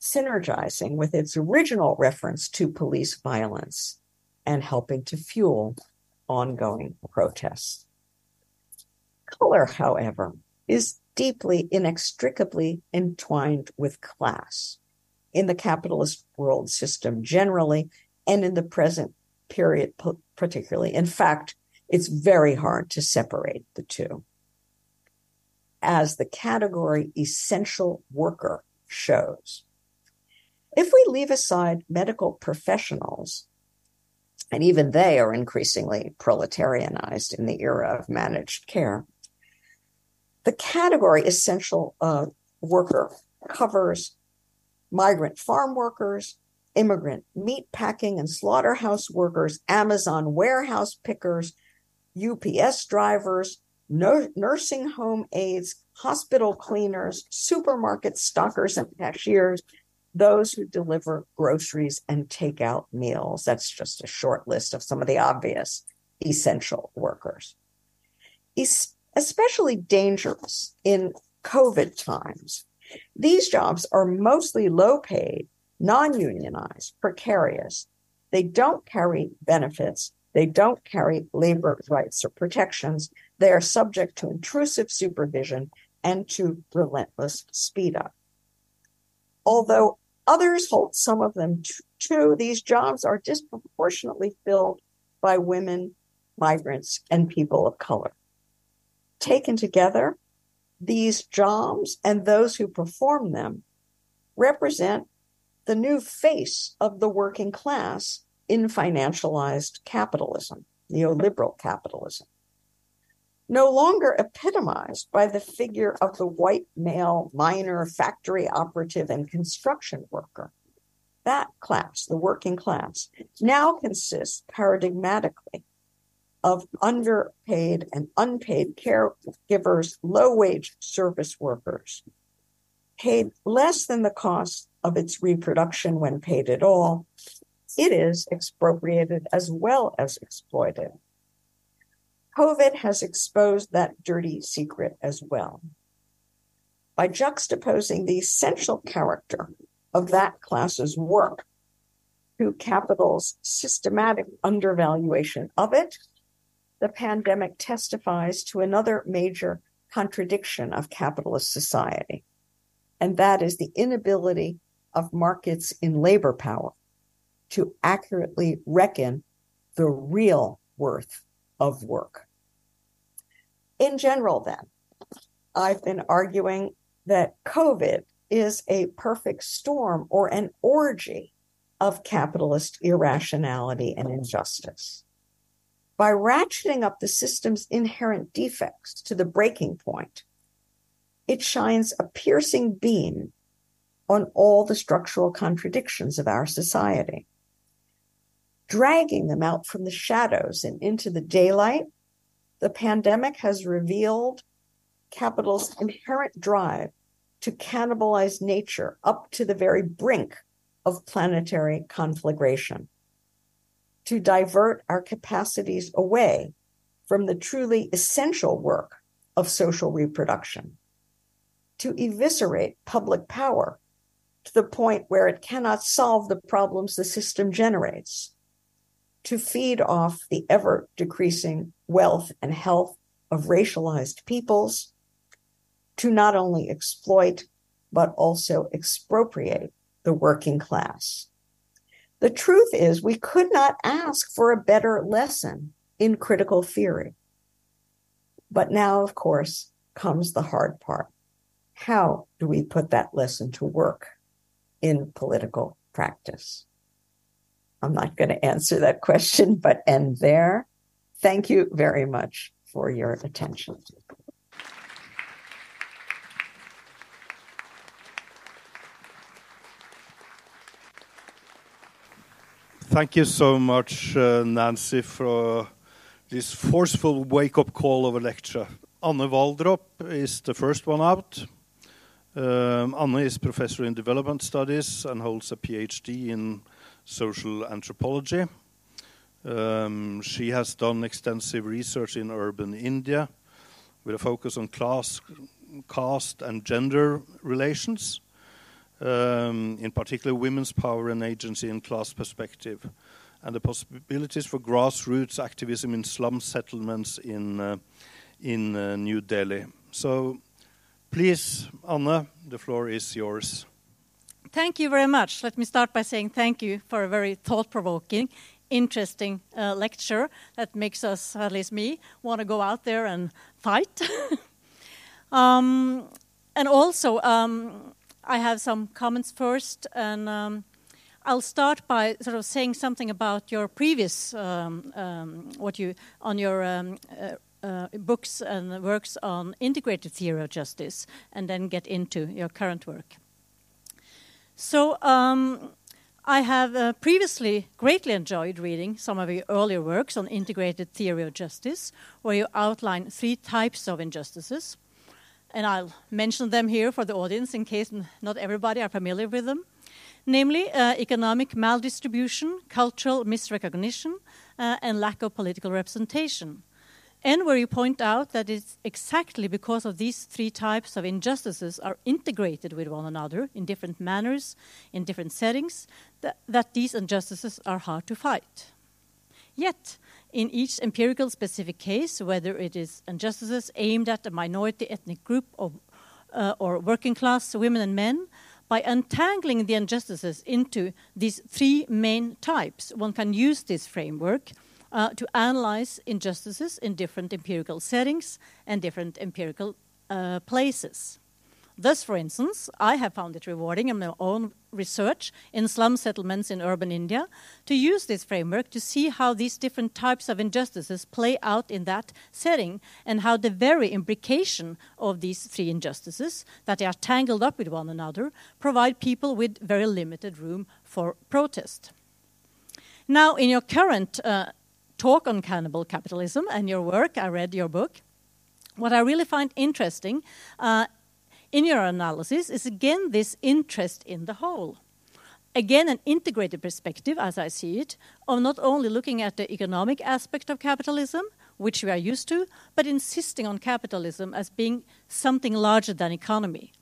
synergizing with its original reference to police violence and helping to fuel ongoing protests. Color, however, is deeply, inextricably entwined with class in the capitalist world system generally, and in the present period particularly. In fact, it's very hard to separate the two. As the category essential worker shows. If we leave aside medical professionals, and even they are increasingly proletarianized in the era of managed care, the category essential uh, worker covers migrant farm workers, immigrant meat packing and slaughterhouse workers, Amazon warehouse pickers, UPS drivers, nursing home aides, hospital cleaners, supermarket stockers and cashiers, those who deliver groceries and take out meals. That's just a short list of some of the obvious essential workers. Es- especially dangerous in COVID times. These jobs are mostly low paid, non unionized, precarious. They don't carry benefits. They don't carry labor rights or protections. They are subject to intrusive supervision and to relentless speed up. Although others hold some of them too, these jobs are disproportionately filled by women, migrants, and people of color. Taken together, these jobs and those who perform them represent the new face of the working class in financialized capitalism, neoliberal capitalism. No longer epitomized by the figure of the white male miner, factory operative, and construction worker. That class, the working class, now consists paradigmatically of underpaid and unpaid caregivers, low wage service workers, paid less than the cost of its reproduction when paid at all. It is expropriated as well as exploited. COVID has exposed that dirty secret as well. By juxtaposing the essential character of that class's work to capital's systematic undervaluation of it the pandemic testifies to another major contradiction of capitalist society, and that is the inability of markets in labor power to accurately reckon the real worth of work. In general, then, I've been arguing that COVID is a perfect storm or an orgy of capitalist irrationality and injustice by ratcheting up the system's inherent defects to the breaking point, it shines a piercing beam on all the structural contradictions of our society. Dragging them out from the shadows and into the daylight, the pandemic has revealed capital's inherent drive to cannibalize nature up to the very brink of planetary conflagration to divert our capacities away from the truly essential work of social reproduction, to eviscerate public power to the point where it cannot solve the problems the system generates, to feed off the ever decreasing wealth and health of racialized peoples, to not only exploit, but also expropriate the working class. The truth is, we could not ask for a better lesson in critical theory. But now, of course, comes the hard part. How do we put that lesson to work in political practice? I'm not going to answer that question, but end there. Thank you very much for your attention. Thank you so much, uh, Nancy, for this forceful wake up call of a lecture. Anne Waldrop is the first one out. Um, Anne is professor in development studies and holds a PhD in social anthropology. Um, she has done extensive research in urban India with a focus on class, caste, and gender relations, um, in particular women's power and agency in class perspective, and the possibilities for grassroots activism in slum settlements in, uh, in uh, New Delhi. So, please, Anna, the floor is yours. Thank you very much. Let me start by saying thank you for a very thought provoking, interesting uh, lecture that makes us, at least me, want to go out there and fight. um, and also, um, I have some comments first, and um, I'll start by sort of saying something about your previous, um, um, what you on your um, uh, uh, books and works on integrated theory of justice, and then get into your current work. So um, I have uh, previously greatly enjoyed reading some of your earlier works on integrated theory of justice, where you outline three types of injustices. And I'll mention them here for the audience in case not everybody are familiar with them. Namely, uh, economic maldistribution, cultural misrecognition, uh, and lack of political representation and where you point out that it's exactly because of these three types of injustices are integrated with one another in different manners, in different settings, that, that these injustices are hard to fight. Yet, in each empirical specific case, whether it is injustices aimed at a minority ethnic group of, uh, or working class women and men, by untangling the injustices into these three main types, one can use this framework uh, to analyze injustices in different empirical settings and different empirical uh, places. Thus, for instance, I have found it rewarding in my own research in slum settlements in urban India to use this framework to see how these different types of injustices play out in that setting and how the very imbrication of these three injustices, that they are tangled up with one another, provide people with very limited room for protest. Now, in your current uh, talk on cannibal capitalism and your work. I read your book. What I really find interesting uh, in your analysis is again this interest in the whole. Again, an integrated perspective, as I see it, of not only looking at the economic aspect of capitalism, which we are used to, but insisting on capitalism as being something larger than economy.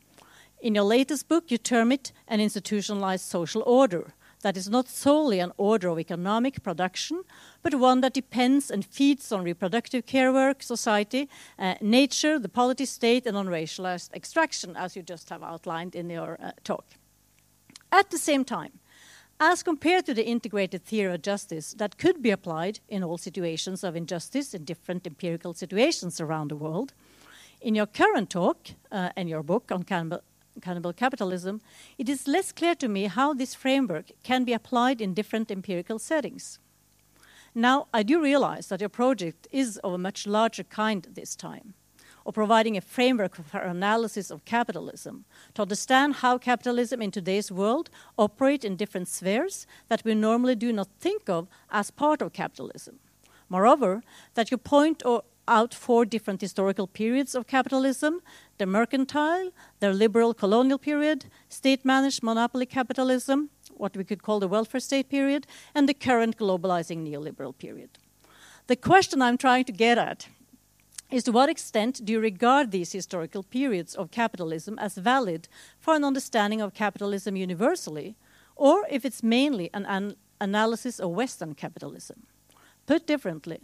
In your latest book, you term it an institutionalized social order that is not solely an order of economic production, but one that depends and feeds on reproductive care work, society, uh, nature, the polity state, and on racialized extraction, as you just have outlined in your uh, talk. At the same time, as compared to the integrated theory of justice that could be applied in all situations of injustice in different empirical situations around the world, in your current talk uh, and your book on cannibal, cannibal capitalism, it is less clear to me how this framework can be applied in different empirical settings. Now, I do realize that your project is of a much larger kind this time, of providing a framework for analysis of capitalism, to understand how capitalism in today's world operate in different spheres that we normally do not think of as part of capitalism. Moreover, that your point or out four different historical periods of capitalism the mercantile, the liberal colonial period, state managed monopoly capitalism, what we could call the welfare state period, and the current globalizing neoliberal period. The question I'm trying to get at is to what extent do you regard these historical periods of capitalism as valid for an understanding of capitalism universally, or if it's mainly an, an analysis of Western capitalism? Put differently,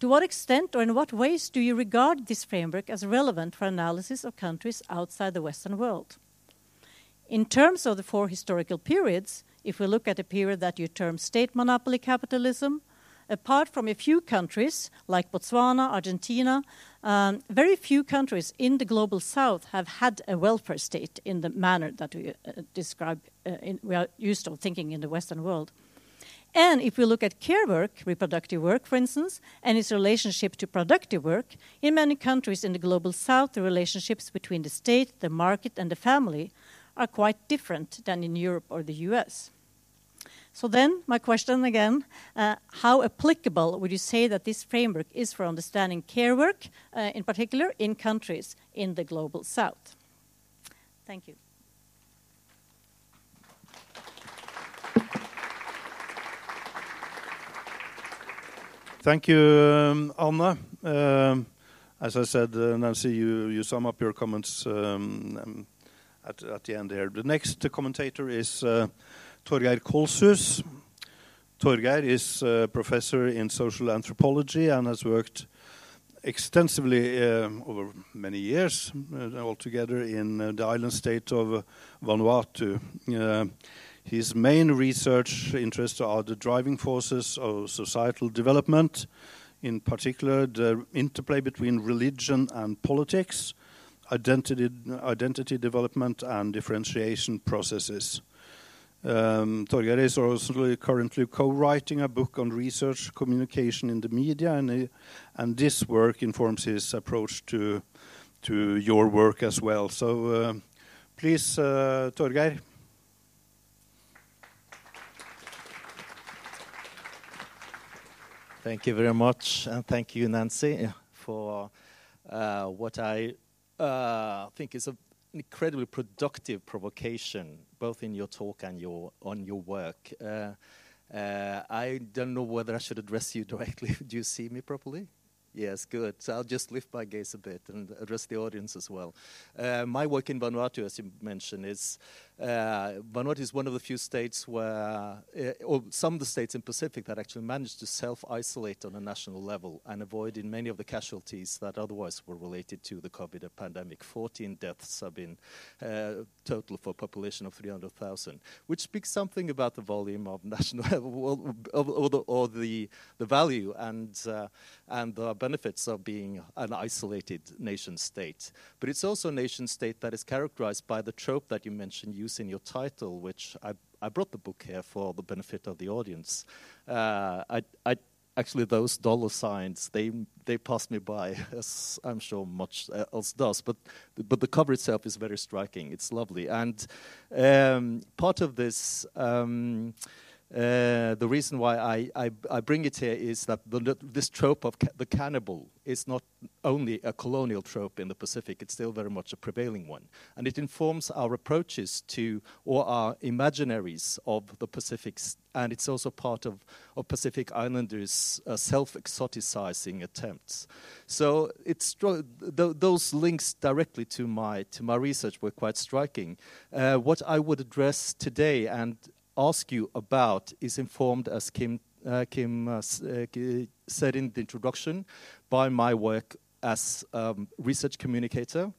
to what extent or in what ways do you regard this framework as relevant for analysis of countries outside the Western world? In terms of the four historical periods, if we look at a period that you term state monopoly capitalism, apart from a few countries like Botswana, Argentina, um, very few countries in the global south have had a welfare state in the manner that we uh, describe, uh, in, we are used to thinking in the Western world. And if we look at care work, reproductive work, for instance, and its relationship to productive work, in many countries in the global south, the relationships between the state, the market, and the family are quite different than in Europe or the US. So then, my question again: uh, How applicable would you say that this framework is for understanding care work, uh, in particular, in countries in the global south? Thank you. Thank you, um, Anna. Um, as I said, uh, Nancy, you, you sum up your comments um, at, the end here. The next commentator is uh, Thorgeir Kolshus. Thorgeir is a professor in social anthropology and has worked extensively uh, over many years uh, altogether in uh, the island state of Vanuatu. His main research interests are the driving forces of societal development, in particular the interplay between religion and politics, identity, identity development, and differentiation processes. Um, is also currently co-writing a book on research communication in the media, and, and this work informs his approach to to your work as well. So, uh, please, uh. Thank you very much, and thank you, Nancy, for uh, what I uh, think is a incredibly productive provocation, both in your talk and your on your work. Uh, uh, I don't know whether I should address you directly. Do you see me properly? Yes, good. So I'll just lift my gaze a bit and address the audience as well. Uh, my work in Vanuatu, as you mentioned, is uh, Vanuatu is one of the few states where, uh, or some of the states in Pacific that actually managed to self-isolate on a national level and avoid in many of the casualties that otherwise were related to the COVID pandemic. 14 deaths have been uh, total for a population of 300,000, which speaks something about the volume of national, or, or, the, or the, the value and, uh, and the benefits of being an isolated nation state. But it's also a nation state that is characterized by the trope that you mentioned, use in your title, which I, I brought the book here for the benefit of the audience. Uh, I, I, actually, those dollar signs they they pass me by, as I'm sure much else does. But but the cover itself is very striking. It's lovely, and um, part of this. Um, uh, the reason why I, I, I, bring it here is that the, this trope of ca the cannibal is not only a colonial trope in the Pacific, it's still very much a prevailing one. And it informs our approaches to, or our imaginaries of the Pacific, and it's also part of, of Pacific Islanders' uh, self exoticizing attempts. So it's th those links directly to my, to my research were quite striking. Uh, what I would address today, and ask you about is informed, as Kim, uh, Kim uh, uh said in the introduction, by my work as um, research communicator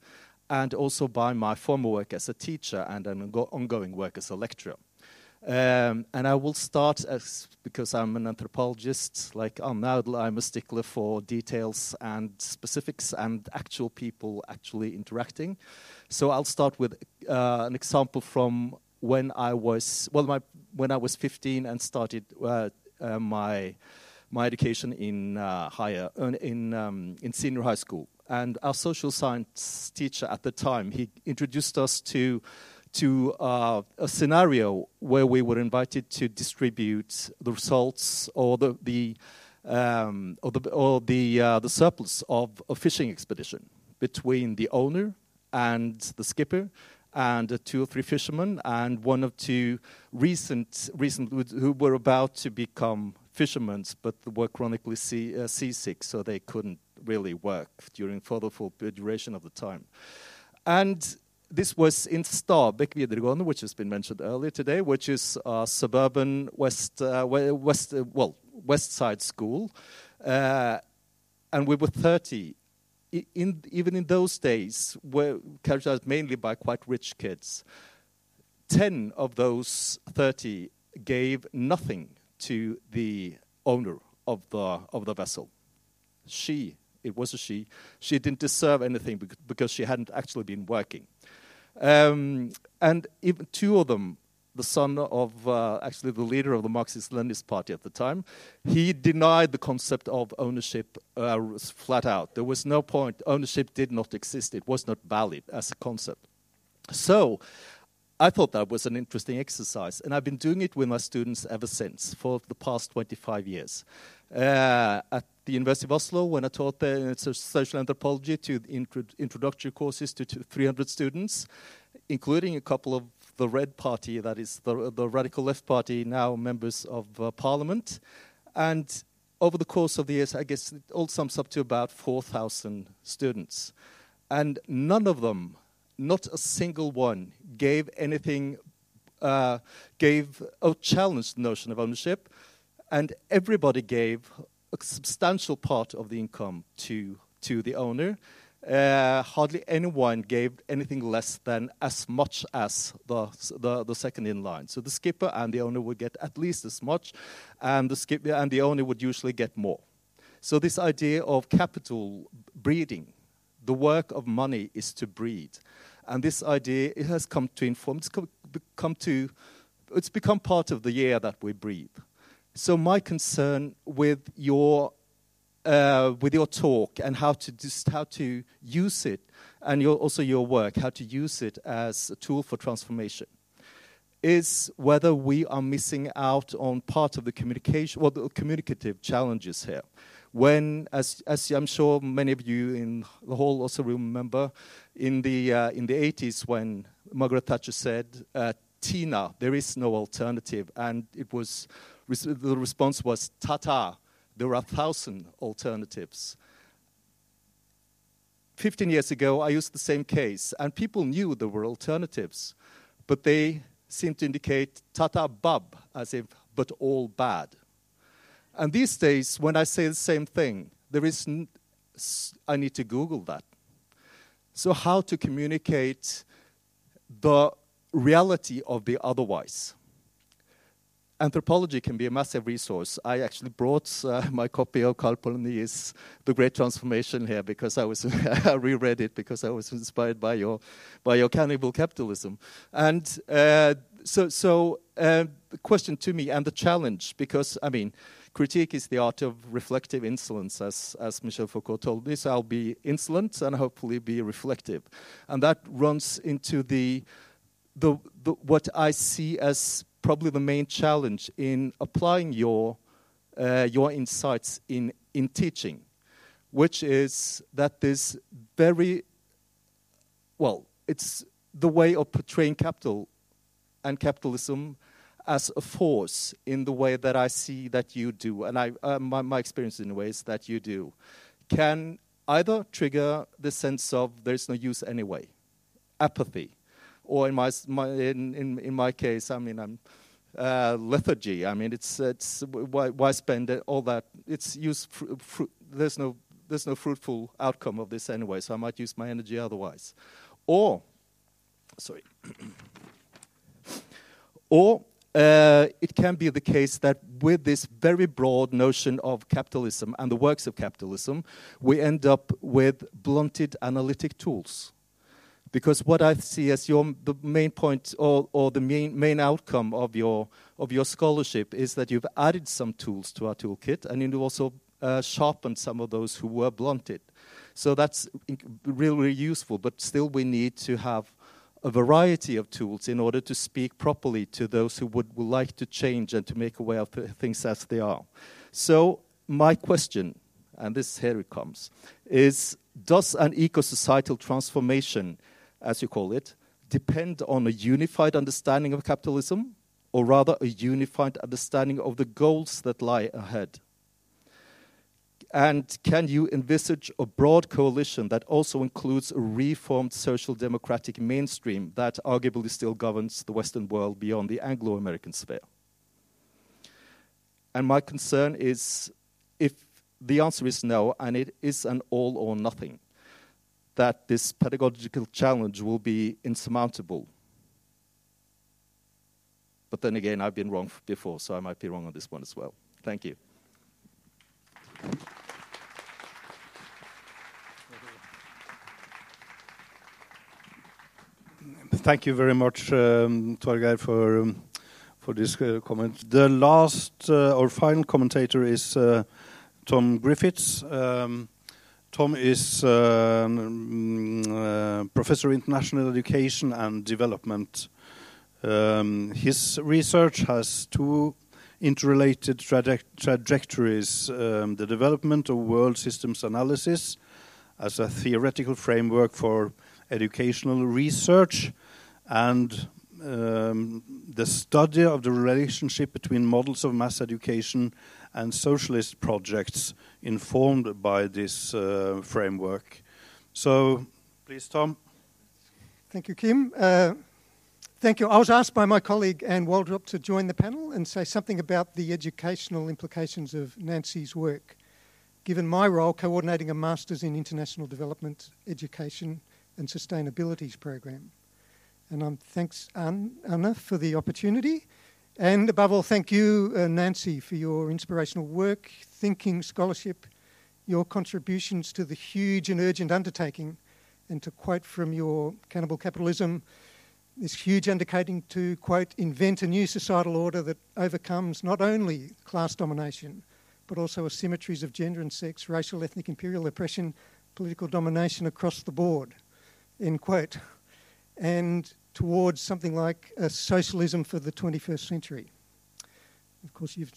and also by my former work as a teacher and an ongoing work as a lecturer. Um, and I will start as because I'm an anthropologist, like Anna, I'm a stickler for details and specifics and actual people actually interacting. So I'll start with uh, an example from when I was well, my when I was 15 and started uh, uh, my my education in uh, higher uh, in um, in senior high school. And our social science teacher at the time he introduced us to to uh, a scenario where we were invited to distribute the results or the the um, or the or the uh, the surplus of a fishing expedition between the owner and the skipper and two or three fishermen, and one or two recent, recent who were about to become fishermen, but were chronically sea, uh, seasick, so they couldn't really work during for the full duration of the time. And this was in Stabekk videregående, which has been mentioned earlier today, which is a suburban west, uh, west, uh, well, west side school. Uh, and we were 30 in, even in those days, were characterized mainly by quite rich kids. 10 of those 30 gave nothing to the owner of the, of the vessel. She, it was a she, she didn't deserve anything because she hadn't actually been working. Um, and even two of them the son of uh, actually the leader of the Marxist-Leninist party at the time, he denied the concept of ownership uh, flat out. There was no point. Ownership did not exist. It was not valid as a concept. So I thought that was an interesting exercise, and I've been doing it with my students ever since for the past 25 years. Uh, at the University of Oslo, when I taught the social anthropology to intro introductory courses to 300 students, including a couple of the Red Party, that is the, the radical left party, now members of uh, parliament. And over the course of the years, I guess it all sums up to about 4,000 students. And none of them not a single one gave anything, uh, gave a challenged the notion of ownership, and everybody gave a substantial part of the income to, to the owner. Uh, hardly anyone gave anything less than as much as the, the, the, second in line. So the skipper and the owner would get at least as much, and the skipper and the owner would usually get more. So this idea of capital breeding, the work of money is to breed. And this idea, it has come to inform, it's come, to, it's become part of the air that we breathe. So my concern with your uh, with your talk and how to just how to use it, and your, also your work, how to use it as a tool for transformation, is whether we are missing out on part of the communication, well, the communicative challenges here when, as, as I'm sure many of you in the hall also remember, in the, uh, in the 80s when Margaret Thatcher said, uh, Tina, there is no alternative. And it was, the response was, Tata, there are a thousand alternatives. 15 years ago, I used the same case, and people knew there were alternatives, but they seemed to indicate Tata Bab, as if, but all bad. And these days, when I say the same thing, there is n- I need to Google that. So, how to communicate the reality of the otherwise? Anthropology can be a massive resource. I actually brought uh, my copy of Karl Polanyi's The Great Transformation here because I was I reread it because I was inspired by your by your cannibal capitalism. And uh, so, so uh, the question to me and the challenge, because I mean, critique is the art of reflective insolence, as, as Michel Foucault told me. So I'll be insolent and hopefully be reflective. And that runs into the, the, the what I see as probably the main challenge in applying your, uh, your insights in, in teaching, which is that this very, well, it's the way of portraying capital and capitalism as a force in the way that I see that you do, and I, uh, my, my experience in ways that you do, can either trigger the sense of there's no use anyway, apathy, or in my, my in, in, in my case, I mean, I'm uh, lethargy. I mean, it's it's why, why spend all that? It's use fr- fr- there's no there's no fruitful outcome of this anyway, so I might use my energy otherwise, or sorry, or uh, it can be the case that with this very broad notion of capitalism and the works of capitalism, we end up with blunted analytic tools. Because what I see as your, the main point or, or the main, main outcome of your, of your scholarship is that you've added some tools to our toolkit and you've also uh, sharpened some of those who were blunted. So that's really, really useful, but still we need to have a variety of tools in order to speak properly to those who would, would like to change and to make aware of things as they are. So, my question, and this here it comes, is Does an eco societal transformation, as you call it, depend on a unified understanding of capitalism, or rather a unified understanding of the goals that lie ahead? And can you envisage a broad coalition that also includes a reformed social democratic mainstream that arguably still governs the Western world beyond the Anglo American sphere? And my concern is if the answer is no, and it is an all or nothing, that this pedagogical challenge will be insurmountable. But then again, I've been wrong before, so I might be wrong on this one as well. Thank you. Thank you very much, um, Thorgeir, for um, for this uh, comment. The last uh, or final commentator is uh, Tom Griffiths. Um, Tom is uh, mm, uh, professor of international education and development. Um, his research has two interrelated traje trajectories um, the development of world systems analysis as a theoretical framework for educational research and um, the study of the relationship between models of mass education and socialist projects informed by this uh, framework. So, please, Tom. Thank you, Kim. Uh, thank you. I was asked by my colleague Anne Waldrop to join the panel and say something about the educational implications of Nancy's work, given my role coordinating a Masters in International Development, Education and Sustainabilities program. And um, thanks, Anna, for the opportunity. And above all, thank you, uh, Nancy, for your inspirational work, thinking, scholarship, your contributions to the huge and urgent undertaking and to quote from your Cannibal Capitalism, this huge undertaking to, quote, invent a new societal order that overcomes not only class domination, but also asymmetries of gender and sex, racial, ethnic, imperial oppression, political domination across the board, end quote, and towards something like a socialism for the 21st century. Of course, you've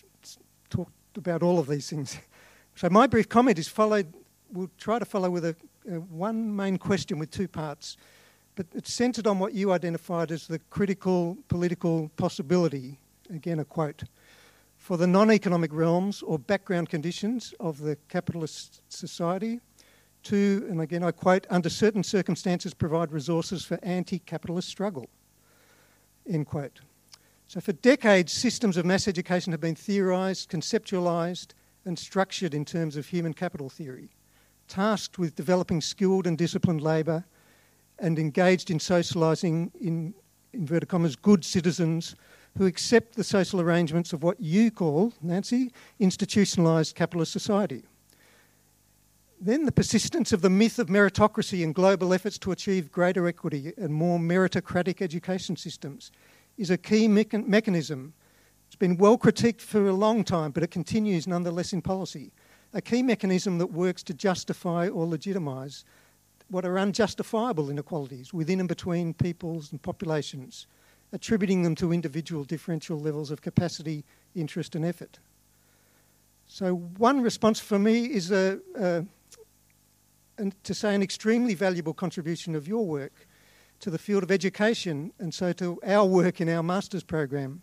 talked about all of these things. So my brief comment is followed, we'll try to follow with a uh, one main question with two parts, but it's centered on what you identified as the critical political possibility, again a quote, for the non economic realms or background conditions of the capitalist society to, and again I quote, under certain circumstances provide resources for anti capitalist struggle. End quote. So, for decades, systems of mass education have been theorised, conceptualised, and structured in terms of human capital theory tasked with developing skilled and disciplined labour and engaged in socialising in inverted commas good citizens who accept the social arrangements of what you call, Nancy, institutionalised capitalist society. Then the persistence of the myth of meritocracy and global efforts to achieve greater equity and more meritocratic education systems is a key mecha- mechanism. It's been well critiqued for a long time, but it continues nonetheless in policy a key mechanism that works to justify or legitimise what are unjustifiable inequalities within and between peoples and populations, attributing them to individual differential levels of capacity, interest, and effort. So, one response for me is a, a, to say an extremely valuable contribution of your work to the field of education and so to our work in our master's program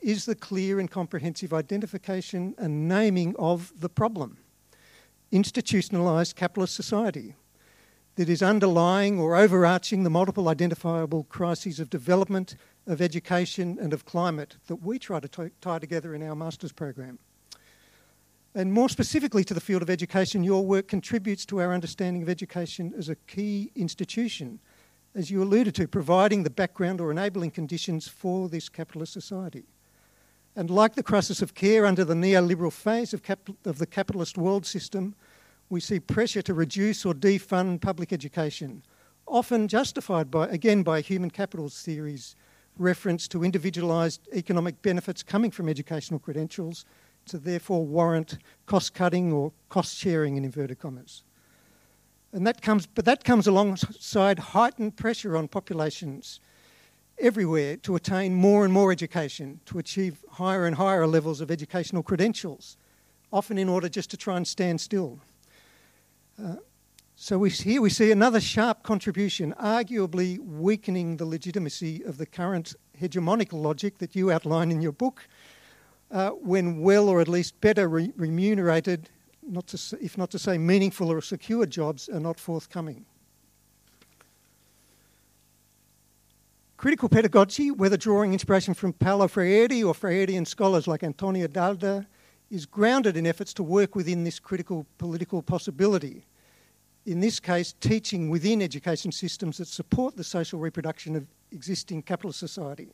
is the clear and comprehensive identification and naming of the problem institutionalised capitalist society that is underlying or overarching the multiple identifiable crises of development, of education, and of climate that we try to tie together in our master's program. And more specifically to the field of education, your work contributes to our understanding of education as a key institution, as you alluded to, providing the background or enabling conditions for this capitalist society. And like the crisis of care under the neoliberal phase of, cap- of the capitalist world system, we see pressure to reduce or defund public education, often justified by, again, by human capital theories, reference to individualised economic benefits coming from educational credentials to therefore warrant cost cutting or cost sharing in inverted commas. And that comes, but that comes alongside heightened pressure on populations everywhere to attain more and more education, to achieve higher and higher levels of educational credentials, often in order just to try and stand still. Uh, so we, here we see another sharp contribution, arguably weakening the legitimacy of the current hegemonic logic that you outline in your book, uh, when well or at least better re- remunerated, not to, if not to say meaningful or secure jobs, are not forthcoming. Critical pedagogy, whether drawing inspiration from Paulo Freire or Freirean scholars like Antonia Darder, is grounded in efforts to work within this critical political possibility. In this case, teaching within education systems that support the social reproduction of existing capitalist society.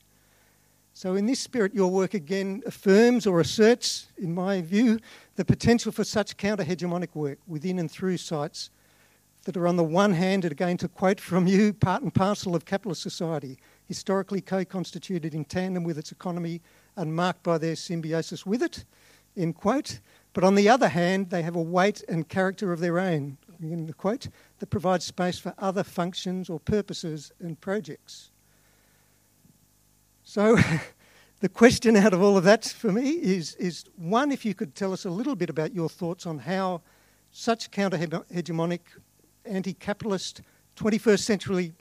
So, in this spirit, your work again affirms or asserts, in my view, the potential for such counter hegemonic work within and through sites that are, on the one hand, and again to quote from you, part and parcel of capitalist society, historically co constituted in tandem with its economy and marked by their symbiosis with it, end quote. But on the other hand, they have a weight and character of their own, in the quote, that provides space for other functions or purposes and projects. So, the question out of all of that for me is, is one, if you could tell us a little bit about your thoughts on how such counter hegemonic, anti capitalist, 21st century,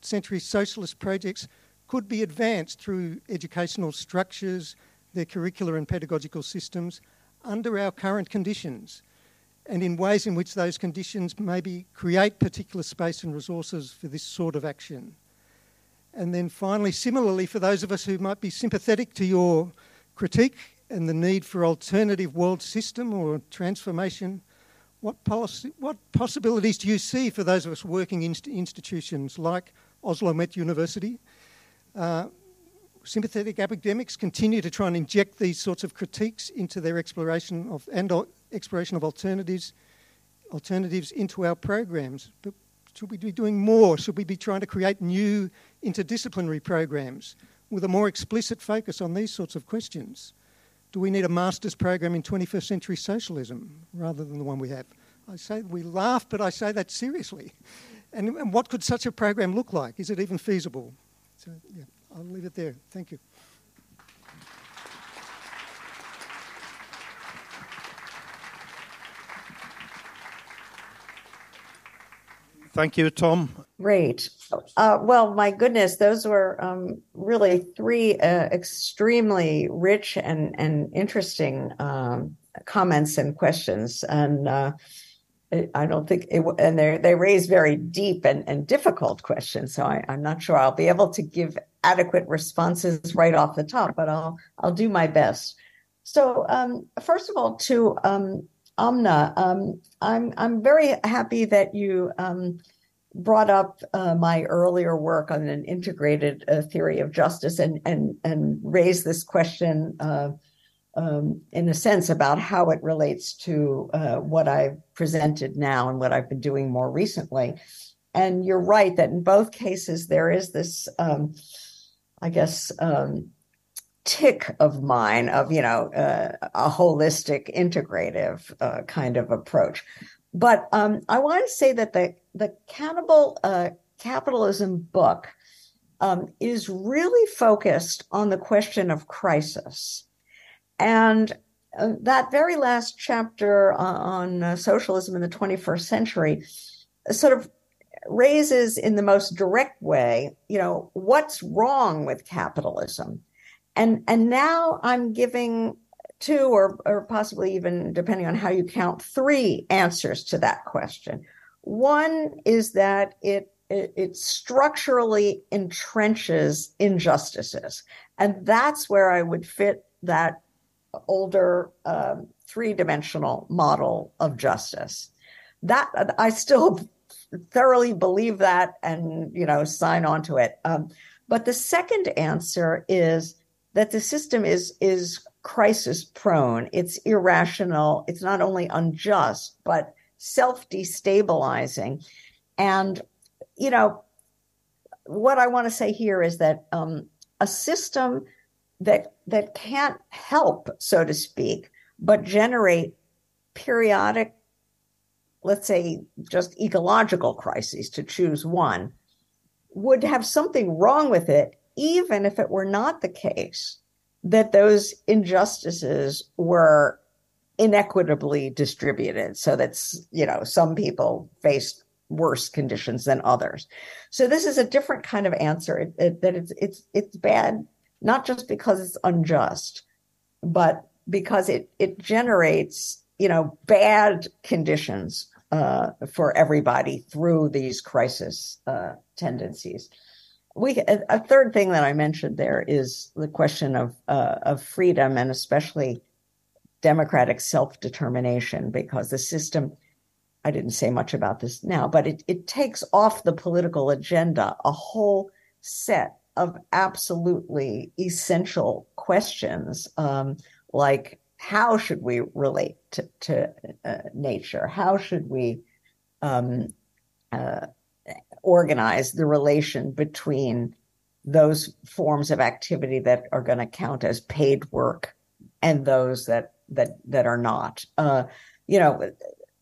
century socialist projects could be advanced through educational structures, their curricular and pedagogical systems under our current conditions, and in ways in which those conditions maybe create particular space and resources for this sort of action. And then finally, similarly, for those of us who might be sympathetic to your critique and the need for alternative world system or transformation, what, policy, what possibilities do you see for those of us working in institutions like Oslo Met University, uh, sympathetic academics continue to try and inject these sorts of critiques into their exploration of and exploration of alternatives alternatives into our programs. But should we be doing more? Should we be trying to create new interdisciplinary programs with a more explicit focus on these sorts of questions? Do we need a master's program in 21st century socialism rather than the one we have? I say we laugh, but I say that seriously. And, and what could such a program look like? Is it even feasible? So, yeah, I'll leave it there. Thank you. Thank you, Tom. Great. Uh, well, my goodness, those were um, really three uh, extremely rich and and interesting um, comments and questions, and uh, I don't think it, and they they raise very deep and, and difficult questions. So I, am not sure I'll be able to give adequate responses right off the top, but I'll I'll do my best. So um, first of all, to um, Amna, um, I'm I'm very happy that you um, brought up uh, my earlier work on an integrated uh, theory of justice and and and raised this question. Uh, um, in a sense, about how it relates to uh, what I've presented now and what I've been doing more recently. And you're right that in both cases, there is this, um, I guess, um, tick of mine of, you know, uh, a holistic, integrative uh, kind of approach. But um, I want to say that the, the Cannibal uh, Capitalism book um, is really focused on the question of crisis and uh, that very last chapter on uh, socialism in the 21st century sort of raises in the most direct way, you know, what's wrong with capitalism? And and now I'm giving two or or possibly even depending on how you count three answers to that question. One is that it it, it structurally entrenches injustices. And that's where I would fit that older um, three dimensional model of justice. That I still thoroughly believe that and you know sign on to it. Um, but the second answer is that the system is is crisis prone. It's irrational. It's not only unjust but self destabilizing. And you know what I want to say here is that um, a system that that can't help, so to speak, but generate periodic, let's say, just ecological crises, to choose one, would have something wrong with it, even if it were not the case that those injustices were inequitably distributed so that's you know some people faced worse conditions than others so this is a different kind of answer it, it, that it's it's it's bad not just because it's unjust, but because it it generates you know bad conditions uh, for everybody through these crisis uh, tendencies. We a, third thing that I mentioned there is the question of uh, of freedom and especially democratic self determination because the system. I didn't say much about this now, but it, it takes off the political agenda a whole set of absolutely essential questions um, like how should we relate to, to uh, nature? How should we um, uh, organize the relation between those forms of activity that are going to count as paid work and those that that that are not? Uh, you know,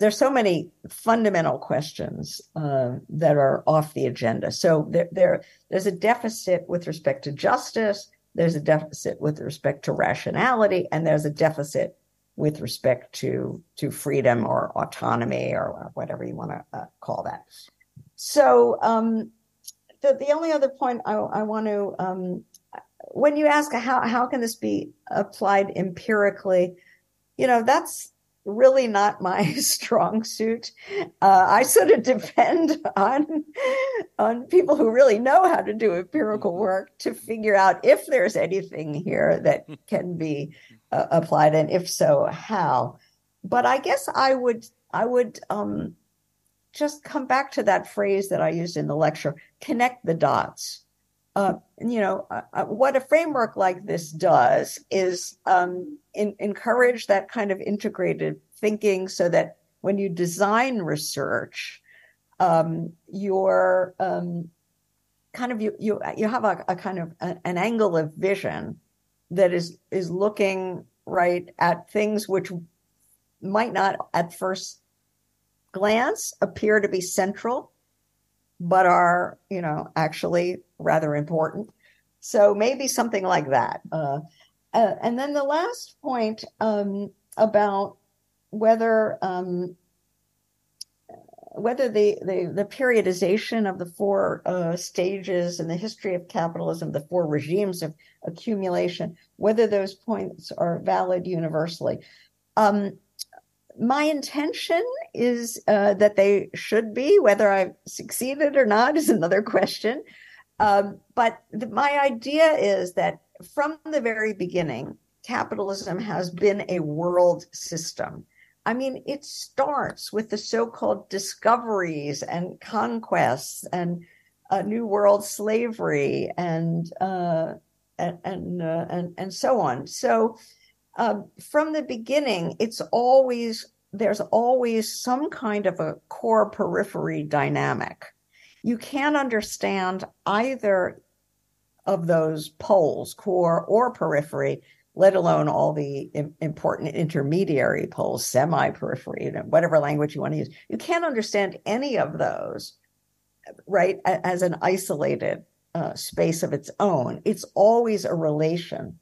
there's so many fundamental questions uh, that are off the agenda. So there, there, there's a deficit with respect to justice. there's a deficit with respect to rationality, and there's a deficit with respect to to freedom or autonomy or whatever you want to uh, call that. So um, the the only other point I, I want to um, when you ask how how can this be applied empirically, you know that's really not my strong suit. Uh, I sort of depend on on people who really know how to do empirical work to figure out if there's anything here that can be uh, applied, and if so, how. But I guess I would I would um, just come back to that phrase that I used in the lecture: connect the dots. Uh, you know, uh, uh, what a framework like this does is um, in, encourage that kind of integrated thinking so that when you design research, um, you're um, kind of you you you have a, a kind of a, an angle of vision that is is looking right at things which might not at first glance appear to be central but are you know actually rather important so maybe something like that uh, uh, and then the last point um, about whether um, whether the, the, the periodization of the four uh, stages in the history of capitalism, the four regimes of accumulation, whether those points are valid universally. Um, my intention is uh, that they should be. Whether I've succeeded or not is another question. Um, but the, my idea is that from the very beginning, capitalism has been a world system. I mean, it starts with the so called discoveries and conquests and New World slavery and, uh, and, and, uh, and, and, so on. So, um, from the beginning, it's always, there's always some kind of a core periphery dynamic. You can't understand either of those poles, core or periphery, let alone all the important intermediary poles, semi periphery, whatever language you want to use. You can't understand any of those, right, as an isolated uh, space of its own. It's always a relation.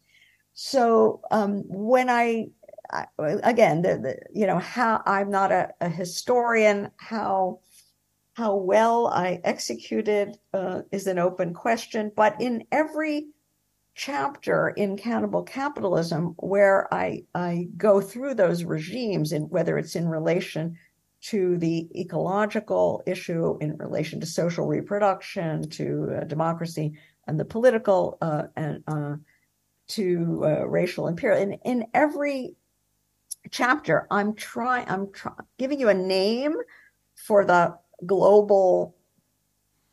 So um, when I, I again, the, the, you know, how I'm not a, a historian, how how well I executed uh, is an open question. But in every chapter in Cannibal Capitalism where I, I go through those regimes and whether it's in relation to the ecological issue, in relation to social reproduction, to uh, democracy, and the political, uh, and uh, to uh, racial imperial. In, in every chapter, I'm trying, I'm try- giving you a name for the global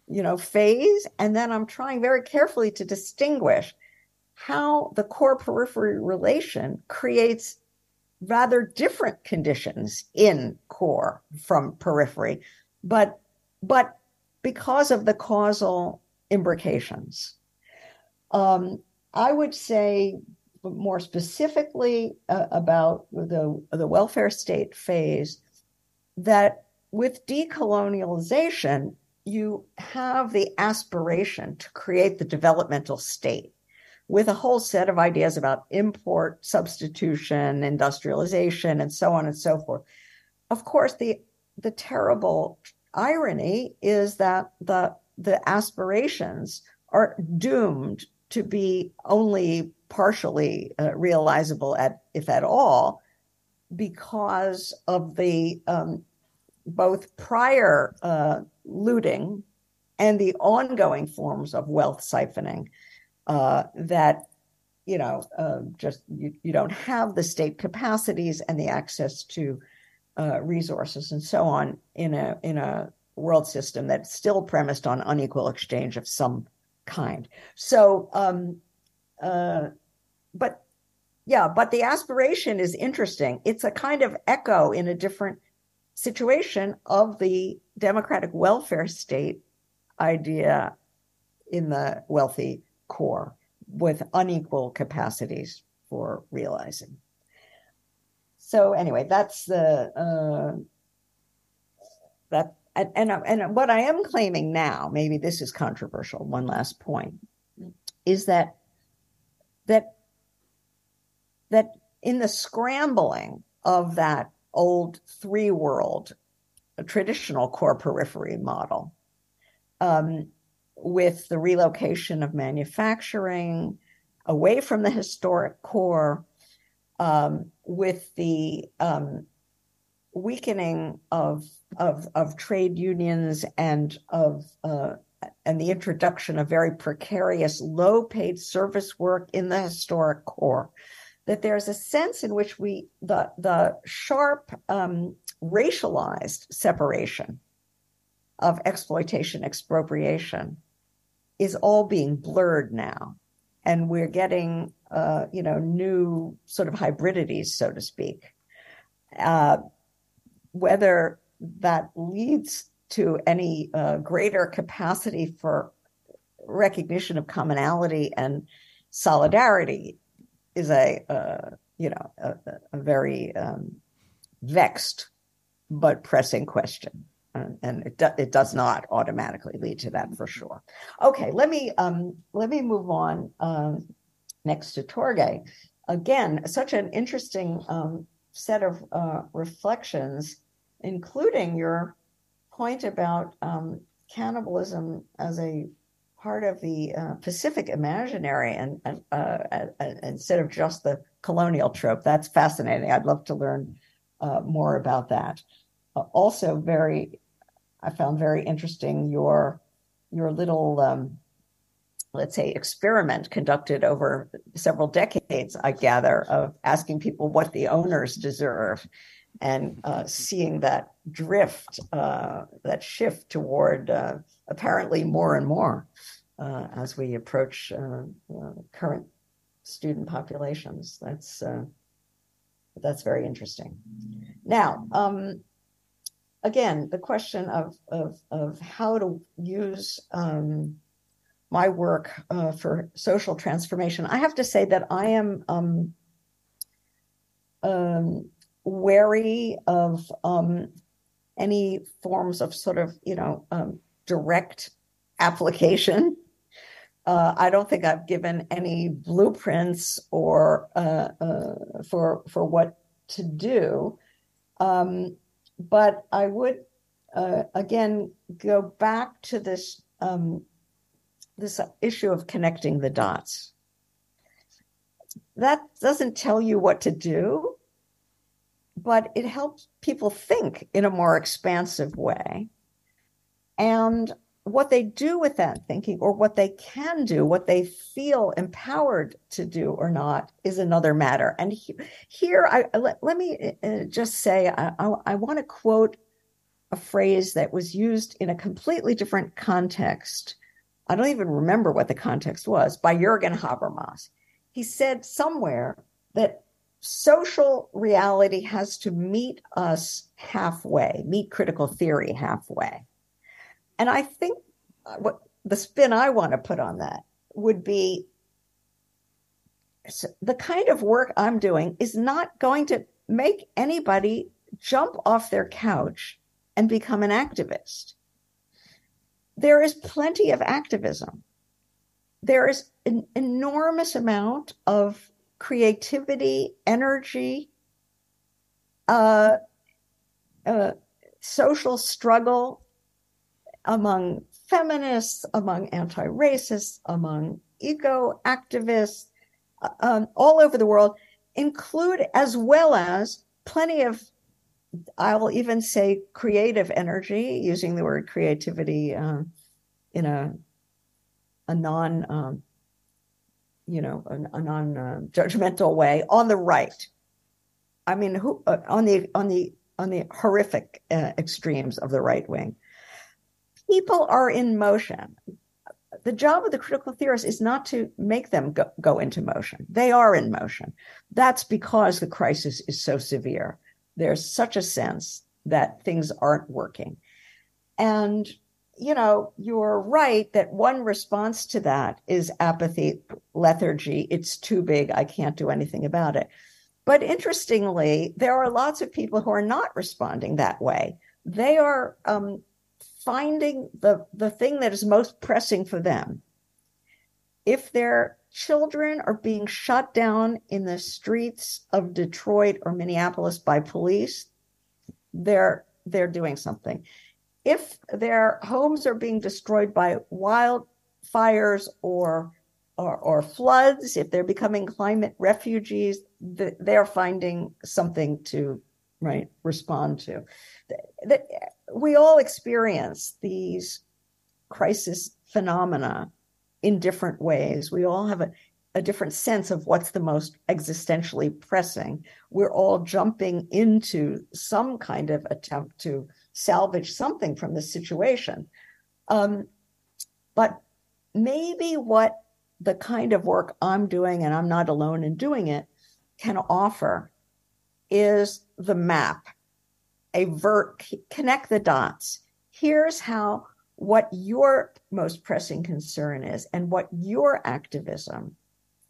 you know phase and then i'm trying very carefully to distinguish how the core periphery relation creates rather different conditions in core from periphery, but but because of the causal imbrications. Um, I would say more specifically uh, about the the welfare state phase that with decolonialization you have the aspiration to create the developmental state with a whole set of ideas about import substitution, industrialization, and so on and so forth. Of course, the the terrible irony is that the the aspirations are doomed to be only partially uh, realizable at if at all because of the um, both prior uh, looting and the ongoing forms of wealth siphoning uh, that you know uh, just you, you don't have the state capacities and the access to uh, resources and so on in a in a world system that's still premised on unequal exchange of some kind. So, um, uh, but yeah, but the aspiration is interesting. It's a kind of echo in a different situation of the democratic welfare state idea in the wealthy core with unequal capacities for realizing. So anyway, that's the uh, that and, and and what I am claiming now, maybe this is controversial. One last point is that that that in the scrambling of that old three world traditional core periphery model um, with the relocation of manufacturing away from the historic core um, with the um, weakening of, of of trade unions and of uh, and the introduction of very precarious, low paid service work in the historic core. That there's a sense in which we the the sharp um, racialized separation of exploitation expropriation is all being blurred now and we're getting uh, you know new sort of hybridities so to speak uh, whether that leads to any uh, greater capacity for recognition of commonality and solidarity is a uh, you know a, a very um, vexed but pressing question. and it, do, it does not automatically lead to that for sure. Okay, let me um, let me move on um, next to Thorgeir. Again, such an interesting um, set of uh, reflections, including your point about um, cannibalism as a part of the uh, Pacific imaginary, and, and uh, instead of just the colonial trope. That's fascinating. I'd love to learn uh, more about that. Uh, also, very, I found very interesting your your little, um, let's say, experiment conducted over several decades. I gather of asking people what the owners deserve, and uh, seeing that drift, uh, that shift toward uh, apparently more and more as we approach current student populations. That's that's very interesting. Now, um, again, the question of, of, of how to use um, my work uh, for social transformation, I have to say that I am um, um wary of um, any forms of sort of, you know, um, direct application. Uh, I don't think I've given any blueprints or uh, uh, for for what to do, um, but I would uh, again go back to this um, this issue of connecting the dots. That doesn't tell you what to do, but it helps people think in a more expansive way. And what they do with that thinking or what they can do, what they feel empowered to do or not is another matter. And he, here, I, let, let, me uh, just say, I, I, I want to quote a phrase that was used in a completely different context. I don't even remember what the context was by Jürgen Habermas. He said somewhere that social reality has to meet us halfway, meet critical theory halfway. And I think uh, what the spin I want to put on that would be the kind of work I'm doing is not going to make anybody jump off their couch and become an activist. There is plenty of activism. There is an enormous amount of creativity, energy, uh, uh, social struggle among feminists, among anti racists, among eco activists, uh, um, all over the world, include as well as plenty of, I will even say, creative energy, using the word creativity uh, in a, a non, um, you know, a, a non uh, judgmental way on the right. I mean, who uh, on the on the on the horrific uh, extremes of the right wing people are in motion. The job of the critical theorist is not to make them go, go into motion. They are in motion. That's because the crisis is so severe. There's such a sense that things aren't working. And, you know, you're right that one response to that is apathy, lethargy. It's too big. I can't do anything about it. But interestingly, there are lots of people who are not responding that way. They are um, finding the, the thing that is most pressing for them. If they're children are being shot down in the streets of Detroit or Minneapolis by police, they're they're doing something. If their homes are being destroyed by wildfires or or, or floods, if they're becoming climate refugees, they're finding something to right respond to. We all experience these crisis phenomena in different ways. We all have a, a different sense of what's the most existentially pressing. We're all jumping into some kind of attempt to salvage something from the situation. Um, but maybe what the kind of work I'm doing, and I'm not alone in doing it, can offer is the map, a vert, connect the dots. Here's how what your most pressing concern is and what your activism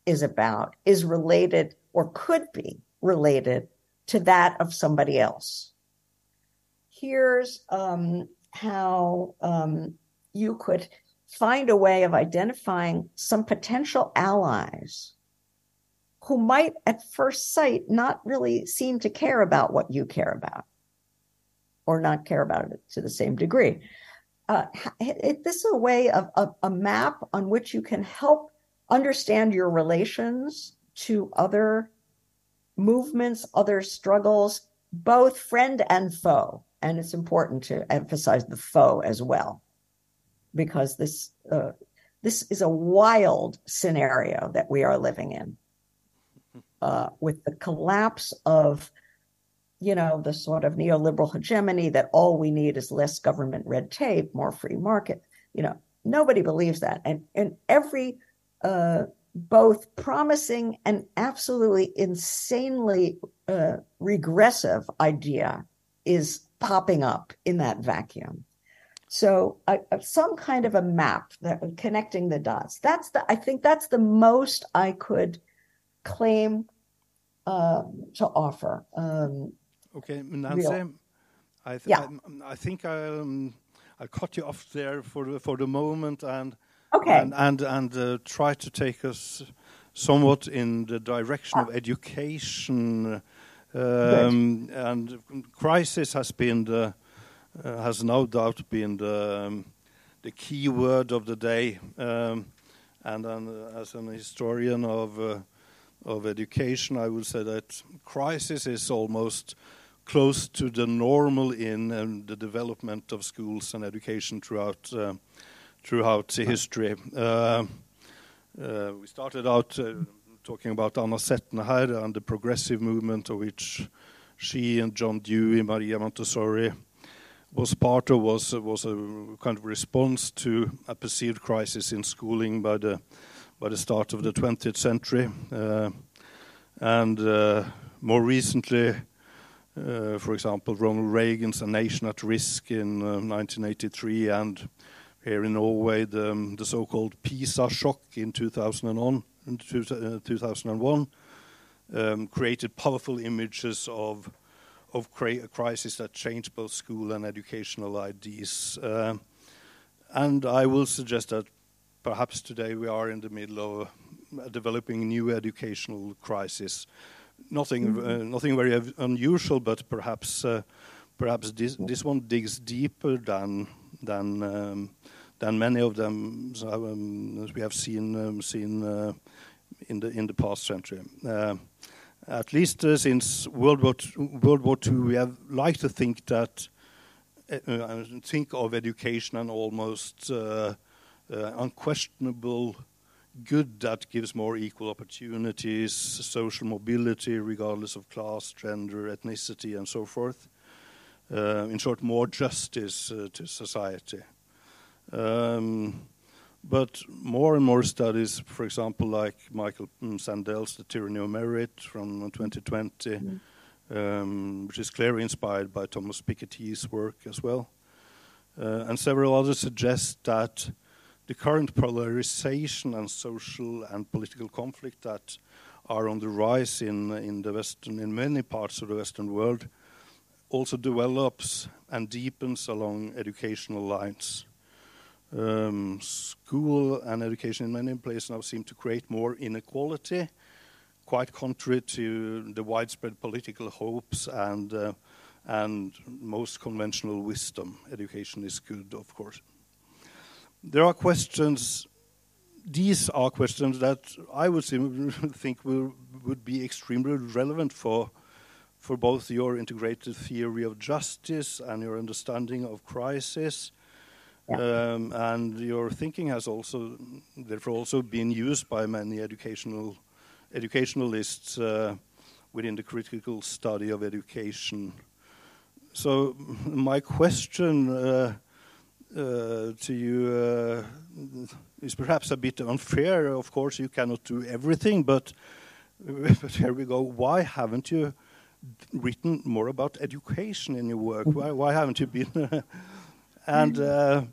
is about is related or could be related to that of somebody else. Here's um, how um, you could find a way of identifying some potential allies who might at first sight not really seem to care about what you care about or not care about it to the same degree uh, it, this is a way of, of a map on which you can help understand your relations to other movements, other struggles, both friend and foe. And it's important to emphasize the foe as well, because this uh, this is a wild scenario that we are living in, uh, with the collapse of you know, the sort of neoliberal hegemony that all we need is less government red tape, more free market. You know, nobody believes that. And and every uh, both promising and absolutely insanely uh, regressive idea is popping up in that vacuum. So uh, some kind of a map that connecting the dots. That's the I think that's the most I could claim um, to offer. Um, Okay, Nancy, I, th yeah. I, I, think I, um, I cut you off there for the, for the moment and okay. and and, and uh, try to take us somewhat in the direction of education. Um, and crisis has been the uh, has no doubt been the um, the key word of the day. Um, and uh, as an historian of uh, of education, I would say that crisis is almost close to the normal in um, the development of schools and education throughout uh, throughout history. Uh, uh, we started out uh, talking about Anna Setneher and the progressive movement of which she and John Dewey, Maria Montessori was part of was was a kind of response to a perceived crisis in schooling by the by the start of the 20th century, uh, and uh, more recently uh, for example, Ronald Reagan's A Nation at Risk in 1983, uh, and here in Norway, the, um, the so-called PISA shock in 2001, in 2001 uh, um, created powerful images of of a crisis that changed both school and educational ideas. Uh, and I will suggest that perhaps today we are in the middle of a developing new educational crisis nothing mm -hmm. nothing very unusual, but perhaps uh, perhaps this this one digs deeper than than um, than many of them so, um, as we have seen um, seen uh, in the in the past century. Uh, at least uh, since World War II, World War II, we have like to think that uh, think of education and almost unquestionable good that gives more equal opportunities, social mobility, regardless of class, gender, ethnicity, and so forth. Uh, in short, more justice uh, to society. Um, but more and more studies, for example, like Michael Sandel's The Tyranny of Merit from 2020, mm. um, which is clearly inspired by Thomas Piketty's work as well, uh, and several others suggest that the current polarization and social and political conflict that are on the rise in in the western in many parts of the western world also develops and deepens along educational lines um, school and education in many places now seem to create more inequality, quite contrary to the widespread political hopes and uh, and most conventional wisdom. Education is good, of course. There are questions. These are questions that I would think will, would be extremely relevant for for both your integrated theory of justice and your understanding of crisis. Um, and your thinking has also, therefore, also been used by many educational educationalists uh, within the critical study of education. So, my question uh, uh, to you uh, is perhaps a bit unfair. Of course, you cannot do everything, but, but here we go. Why haven't you? written more about education in your work? Why, why haven't you been? and uh,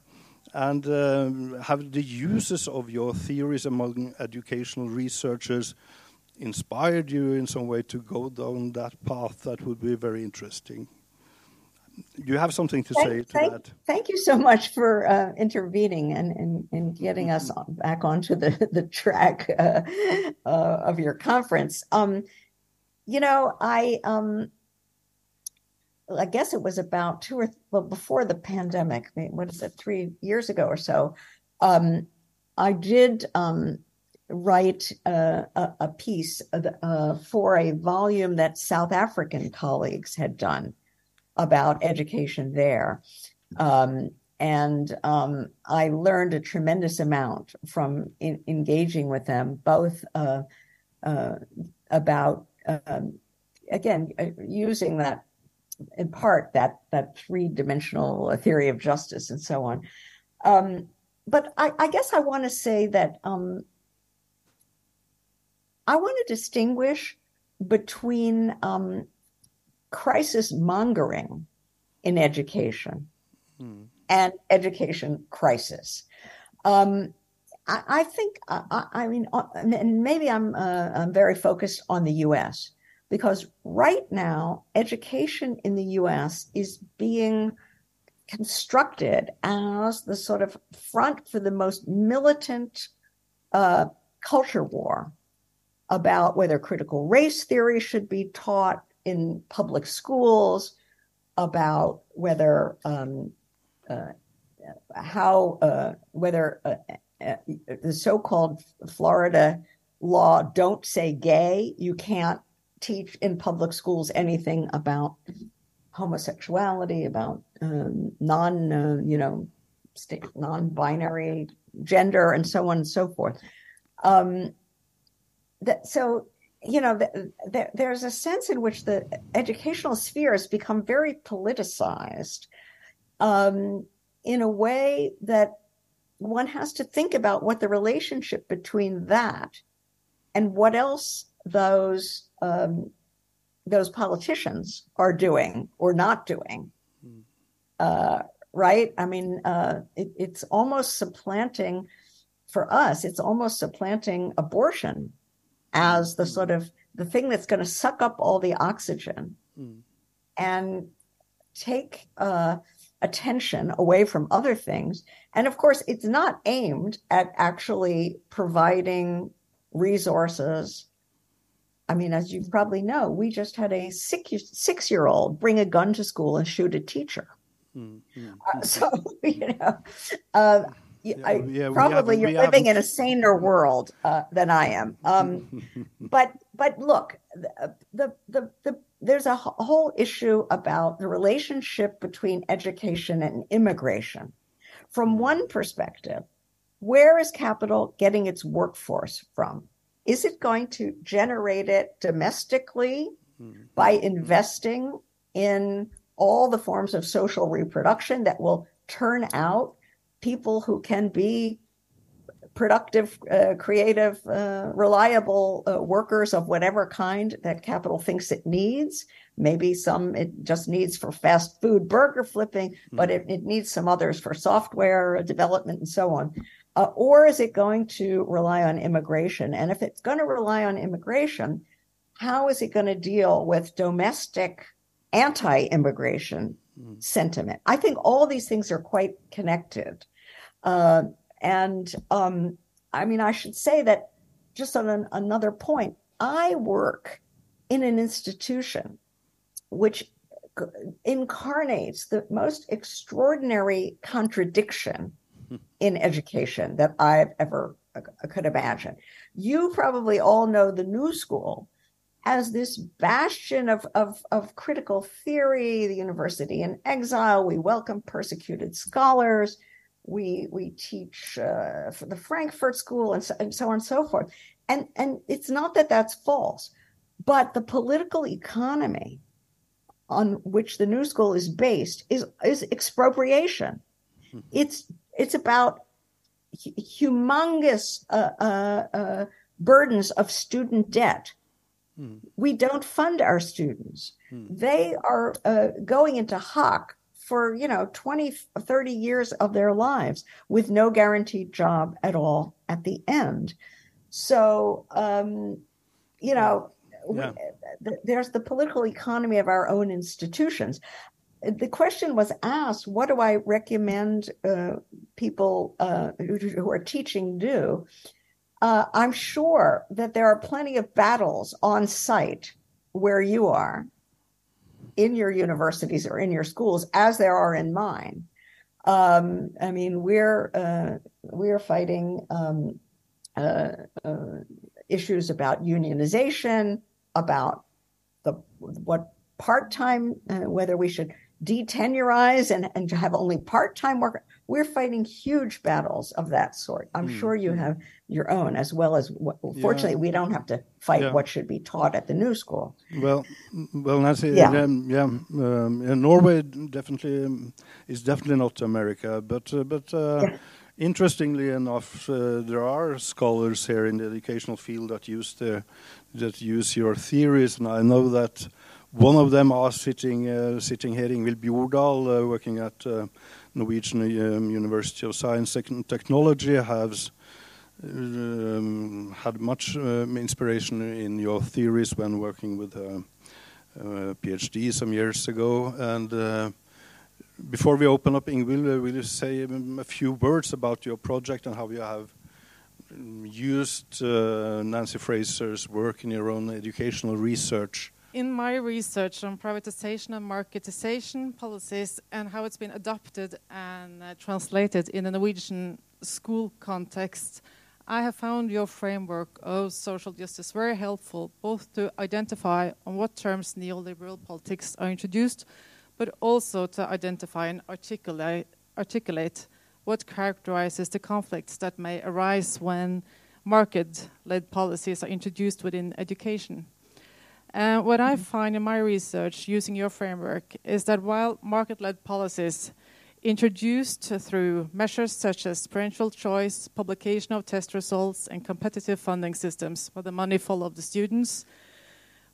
and uh, have the uses of your theories among educational researchers inspired you in some way to go down that path? That would be very interesting. You have something to thank, say to thank, that? Thank you so much for uh, intervening and, and, and getting us mm-hmm. back onto the, the track uh, uh, of your conference. Um, you know, I um, I guess it was about two or th- well before the pandemic. I mean, What is it? Three years ago or so. Um, I did um, write a, a, piece uh, for a volume that South African colleagues had done about education there. Um, and um, I learned a tremendous amount from in, engaging with them, both uh, uh, about um, again uh, using that in part that that three dimensional theory of justice and so on. Um, but I, I, guess I want to say that um, I want to distinguish between um, crisis mongering in education hmm. and education crisis. Um, I, I think I, I, mean, uh, and maybe I'm uh, I'm very focused on the U.S. because right now education in the U.S. is being constructed as the sort of front for the most militant uh, culture war about whether critical race theory should be taught in public schools, about whether um, uh, how uh, whether uh, uh, the so-called Florida law don't say gay. You can't teach in public schools anything about homosexuality, about um, non, uh, you know, non-binary gender, and so on and so forth. Um, that, so you know, the, the, there's a sense in which the educational sphere has become very politicized um, in a way that one has to think about what the relationship between that and what else those um, those politicians are doing or not doing. Hmm. Uh, right? I mean, uh, it, it's almost supplanting for us. It's almost supplanting abortion as the sort of the thing that's going to suck up all the oxygen mm. and take uh, attention away from other things. And of course, it's not aimed at actually providing resources. I mean, as you probably know, we just had a six, six year old bring a gun to school and shoot a teacher. Mm-hmm. Uh, so, you know, uh, yeah, I, yeah, probably you're living in a saner world uh, than I am. Um, but but look, the, the the the there's a whole issue about the relationship between education and immigration. From hmm. one perspective, where is capital getting its workforce from? Is it going to generate it domestically mm-hmm. by investing in all the forms of social reproduction that will turn out people who can be productive, uh, creative, uh, reliable uh, workers of whatever kind that capital thinks it needs. Maybe some it just needs for fast food burger flipping, mm-hmm. but it, it, needs some others for software development and so on. Uh, or is it going to rely on immigration? And if it's going to rely on immigration, how is it going to deal with domestic anti immigration mm-hmm. sentiment? I think all these things are quite connected. Uh, and um, I mean, I should say that just on an, another point, I work in an institution which incarnates the most extraordinary contradiction in education that I've ever uh, could imagine. You probably all know the New School as this bastion of, of, of critical theory, the university in exile. We welcome persecuted scholars. We we teach uh, for the Frankfurt School and so, and so on and so forth. And and it's not that that's false, but the political economy on which the new school is based is is expropriation. Mm-hmm. It's it's about humongous uh, uh, uh, burdens of student debt. Mm. We don't fund our students. Mm. They are uh, going into hock for you know 20 30 years of their lives with no guaranteed job at all at the end so um, you know yeah. we, there's the political economy of our own institutions the question was asked what do i recommend uh, people uh, who, who, are teaching do? Uh, i'm sure that there are plenty of battles on site where you are in your universities or in your schools as there are in mine. Um, i mean we're uh, we're fighting um, uh, uh, issues about unionization about the what part-time whether we should detenurize and, and to have only part-time work we're fighting huge battles of that sort i'm mm. sure you have your own as well as fortunately yeah. we don't have to fight yeah. what should be taught at the new school well well nancy yeah, um, yeah um, norway definitely um, is definitely not america but uh, but uh, interestingly enough uh, there are scholars here in the educational field that use the that use your theories and i know that one of them are sitting uh, sitting here, Ingvild Bjordal, uh, working at uh, Norwegian um, University of Science and Technology, has um, had much um, inspiration in your theories when working with a, a PhD some years ago. And uh, before we open up, Ingvild, uh, will you say um, a few words about your project and how you have um, used uh, Nancy Fraser's work in your own educational research? In my research on privatization and marketization policies and how it's been adopted and uh, translated in the Norwegian school context, I have found your framework of social justice very helpful, both to identify on what terms neoliberal politics are introduced, but also to identify and articulate, articulate what characterizes the conflicts that may arise when market led policies are introduced within education. And uh, what I mm-hmm. find in my research using your framework is that while market led policies introduced through measures such as parental choice, publication of test results, and competitive funding systems where the money follows the students,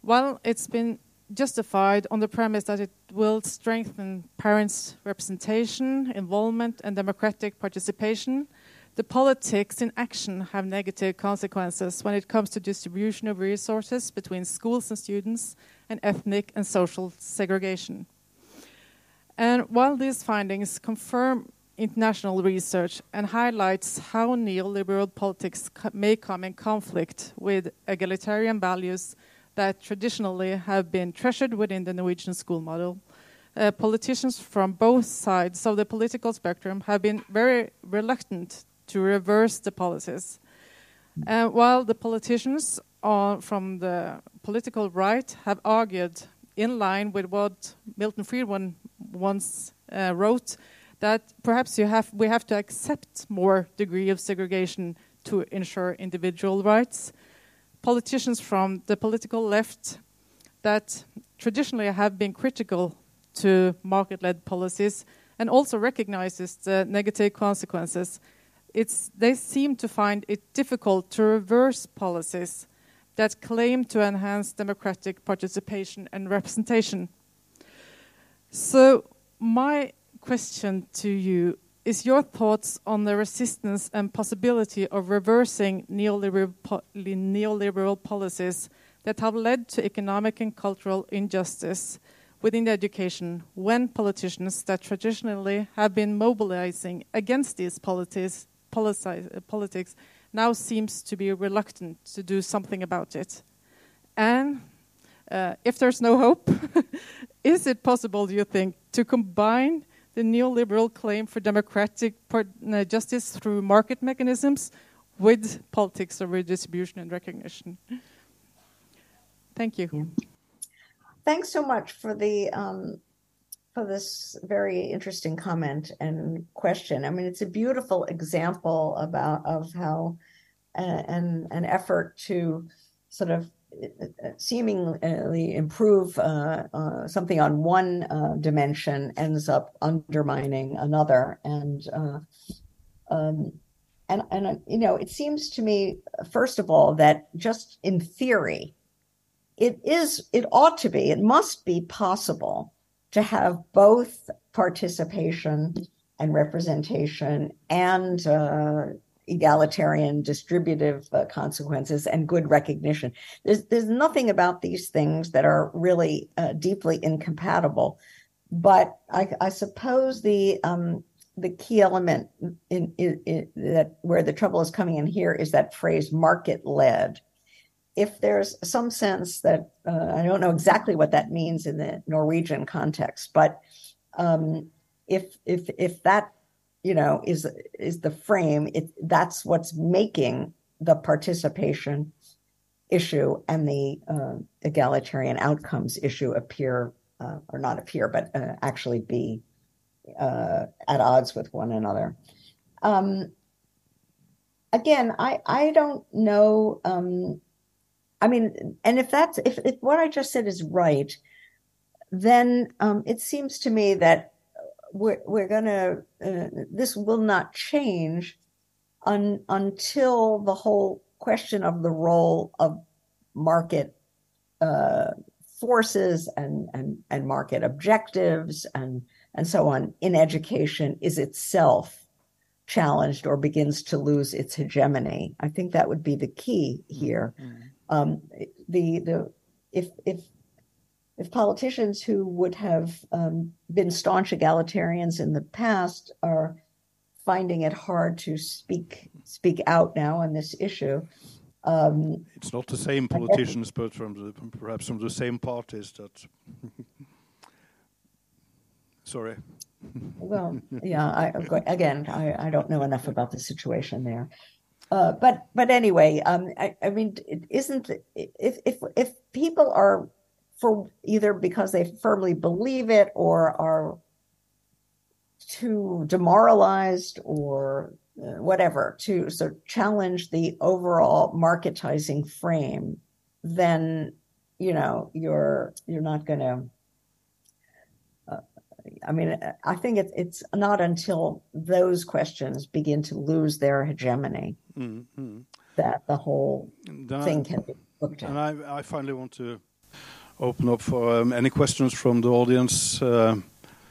while it's been justified on the premise that it will strengthen parents' representation, involvement, and democratic participation, the politics in action have negative consequences when it comes to distribution of resources between schools and students and ethnic and social segregation. And while these findings confirm international research and highlights how neoliberal politics may come in conflict with egalitarian values that traditionally have been treasured within the Norwegian school model, uh, politicians from both sides of the political spectrum have been very reluctant to reverse the policies. Uh, while the politicians from the political right have argued, in line with what Milton Friedman once uh, wrote, that perhaps have, we have to accept more degree of segregation to ensure individual rights. Politicians from the political left that traditionally have been critical to market-led policies and also recognizes the negative consequences it's, they seem to find it difficult to reverse policies that claim to enhance democratic participation and representation. So, my question to you is your thoughts on the resistance and possibility of reversing neoliberal, po neoliberal policies that have led to economic and cultural injustice within education when politicians that traditionally have been mobilizing against these policies politics now seems to be reluctant to do something about it. And uh, if there's no hope, is it possible, do you think, to combine the neoliberal claim for democratic uh, justice through market mechanisms with politics of redistribution and recognition? Thank you. Thanks so much for the um, for this very interesting comment and question. I mean, it's a beautiful example about of how uh, an an effort to sort of uh, seemingly improve uh, uh, something on one uh, dimension ends up undermining another, and uh, um, and and you know, it seems to me, first of all, that just in theory, it is, it ought to be, it must be possible to have both participation and representation and uh, egalitarian distributive uh, consequences and good recognition. There's there's nothing about these things that are really uh, deeply incompatible, but I, I suppose the um, the key element in, in, in, that where the trouble is coming in here is that phrase market led if there's some sense that uh, I don't know exactly what that means in the Norwegian context, but um, if if if that you know is is the frame, it that's what's making the participation issue and the uh, egalitarian outcomes issue appear uh, or not appear, but uh, actually be uh, at odds with one another. Um, again, I I don't know. Um, I mean, and if that's if, if what I just said is right, then um, it seems to me that we're we're gonna uh, this will not change un, until the whole question of the role of market uh, forces and and and market objectives and and so on in education is itself challenged or begins to lose its hegemony. I think that would be the key here. Mm-hmm. Um, the the if if if politicians who would have um, been staunch egalitarians in the past are finding it hard to speak speak out now on this issue. Um, it's not the same politicians, but from the, perhaps from the same parties that. Sorry. well, yeah. I, again, I, I don't know enough about the situation there. Uh, but but anyway, um, I, I mean, it isn't if if if people are for either because they firmly believe it or are too demoralized or uh, whatever to so challenge the overall marketizing frame, then you know you're you're not going to I mean, I think it, it's not until those questions begin to lose their hegemony mm-hmm. that the whole then thing I, can be looked at. And I, I, finally want to open up for um, any questions from the audience. Uh,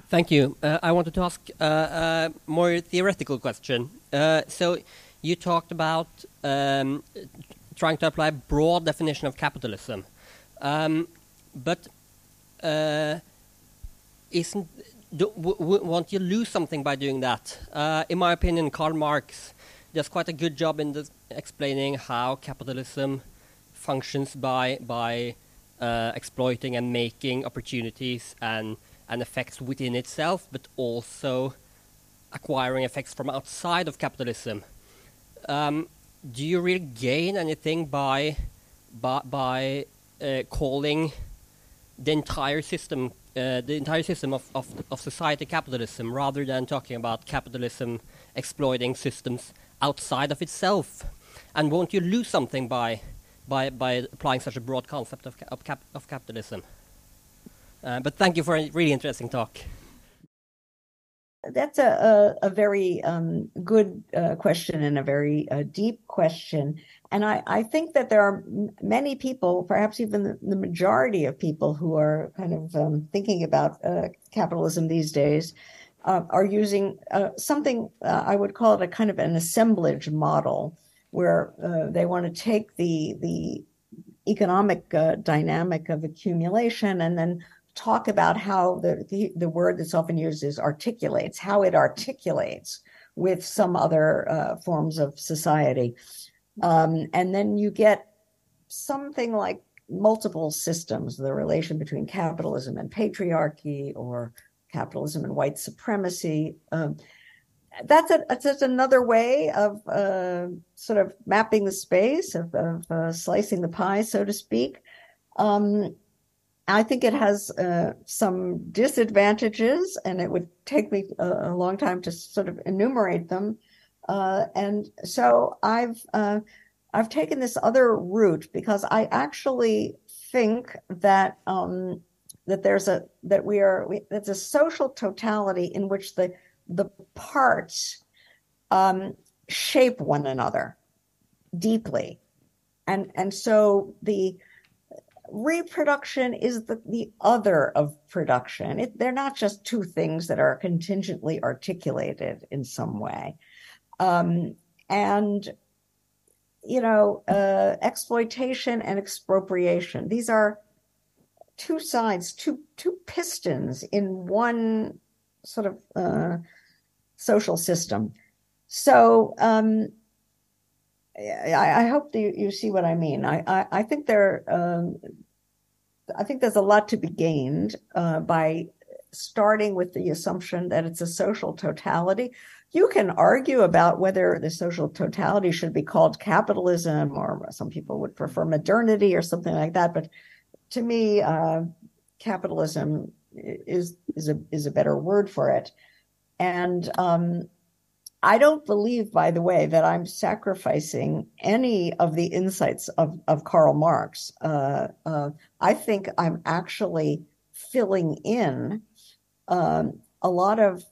Thank you. Uh, I wanted to ask uh, a more theoretical question. Uh, so, you talked about um, trying to apply a broad definition of capitalism, um, but uh, isn't do, won't you lose something by doing that? Uh, in my opinion, Karl Marx does quite a good job in explaining how capitalism functions by by uh, exploiting and making opportunities and and effects within itself, but also acquiring effects from outside of capitalism. Um, do you really gain anything by by, by uh, calling the entire system uh, the entire system of, of, of society capitalism rather than talking about capitalism exploiting systems outside of itself? And won't you lose something by, by, by applying such a broad concept of, of, cap, of capitalism? Uh, but thank you for a really interesting talk. That's a, a, a very um, good uh, question and a very uh, deep question. And I, I think that there are many people, perhaps even the, the majority of people who are kind of um, thinking about uh, capitalism these days, uh, are using uh, something uh, I would call it a kind of an assemblage model, where uh, they want to take the the economic uh, dynamic of accumulation and then talk about how the, the, the word that's often used is articulates, how it articulates with some other forms of society. Um, and then you get something like multiple systems, the relation between capitalism and patriarchy or capitalism and white supremacy. Um, that's, a, that's just another way of uh, sort of mapping the space, of, of uh, slicing the pie, so to speak. Um, I think it has uh, some disadvantages, and it would take me a, a, long time to sort of enumerate them. Uh, and so I've uh, I've taken this other route because I actually think that um, that there's a that we are we, it's a social totality in which the the parts um, shape one another deeply, and and so the reproduction is the, the other of production. It, they're not just two things that are contingently articulated in some way. Um, and, you know, uh, exploitation and expropriation, these are two sides, two, two pistons in one sort of uh, social system. So, um, I, I hope you, you see what I mean. I, I, I think there, um, I think there's a lot to be gained uh, by starting with the assumption that it's a social totality. You can argue about whether the social totality should be called capitalism, or some people would prefer modernity or something like that. But to me, uh, capitalism is is a is a better word for it. And um, I don't believe, by the way, that I'm sacrificing any of the insights of, of Karl Marx. Uh, uh, I think I'm actually filling in um, a lot of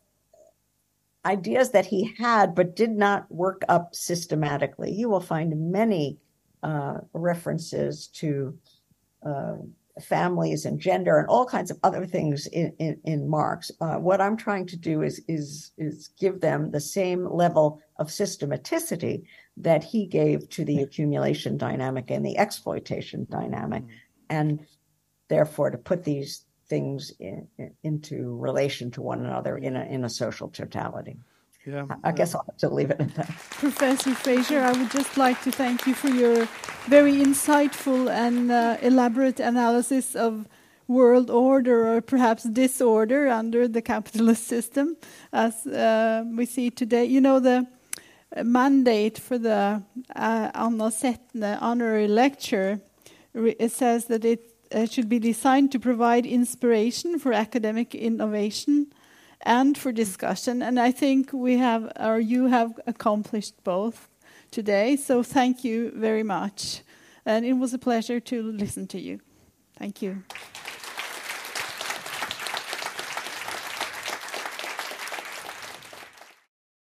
ideas that he had but did not work up systematically. You will find many uh, references to uh, families and gender and all kinds of other things in, in, in Marx. Uh, what I'm trying to do is, is, is give them the same level of systematicity that he gave to the accumulation dynamic and the exploitation dynamic, mm-hmm. and therefore to put these things in, in, into relation to one another in a, in a social totality. Yeah. I guess I'll have to leave it at that. Professor Fraser, I would just like to thank you for your very insightful and uh, elaborate analysis of world order or perhaps disorder under the capitalist system as uh, we see today. You know, the mandate for the uh, Anna Sethne honorary lecture it says that it uh, should be designed to provide inspiration for academic innovation and for discussion. And I think we have, or you have accomplished both today. So thank you very much. And it was a pleasure to listen to you. Thank you.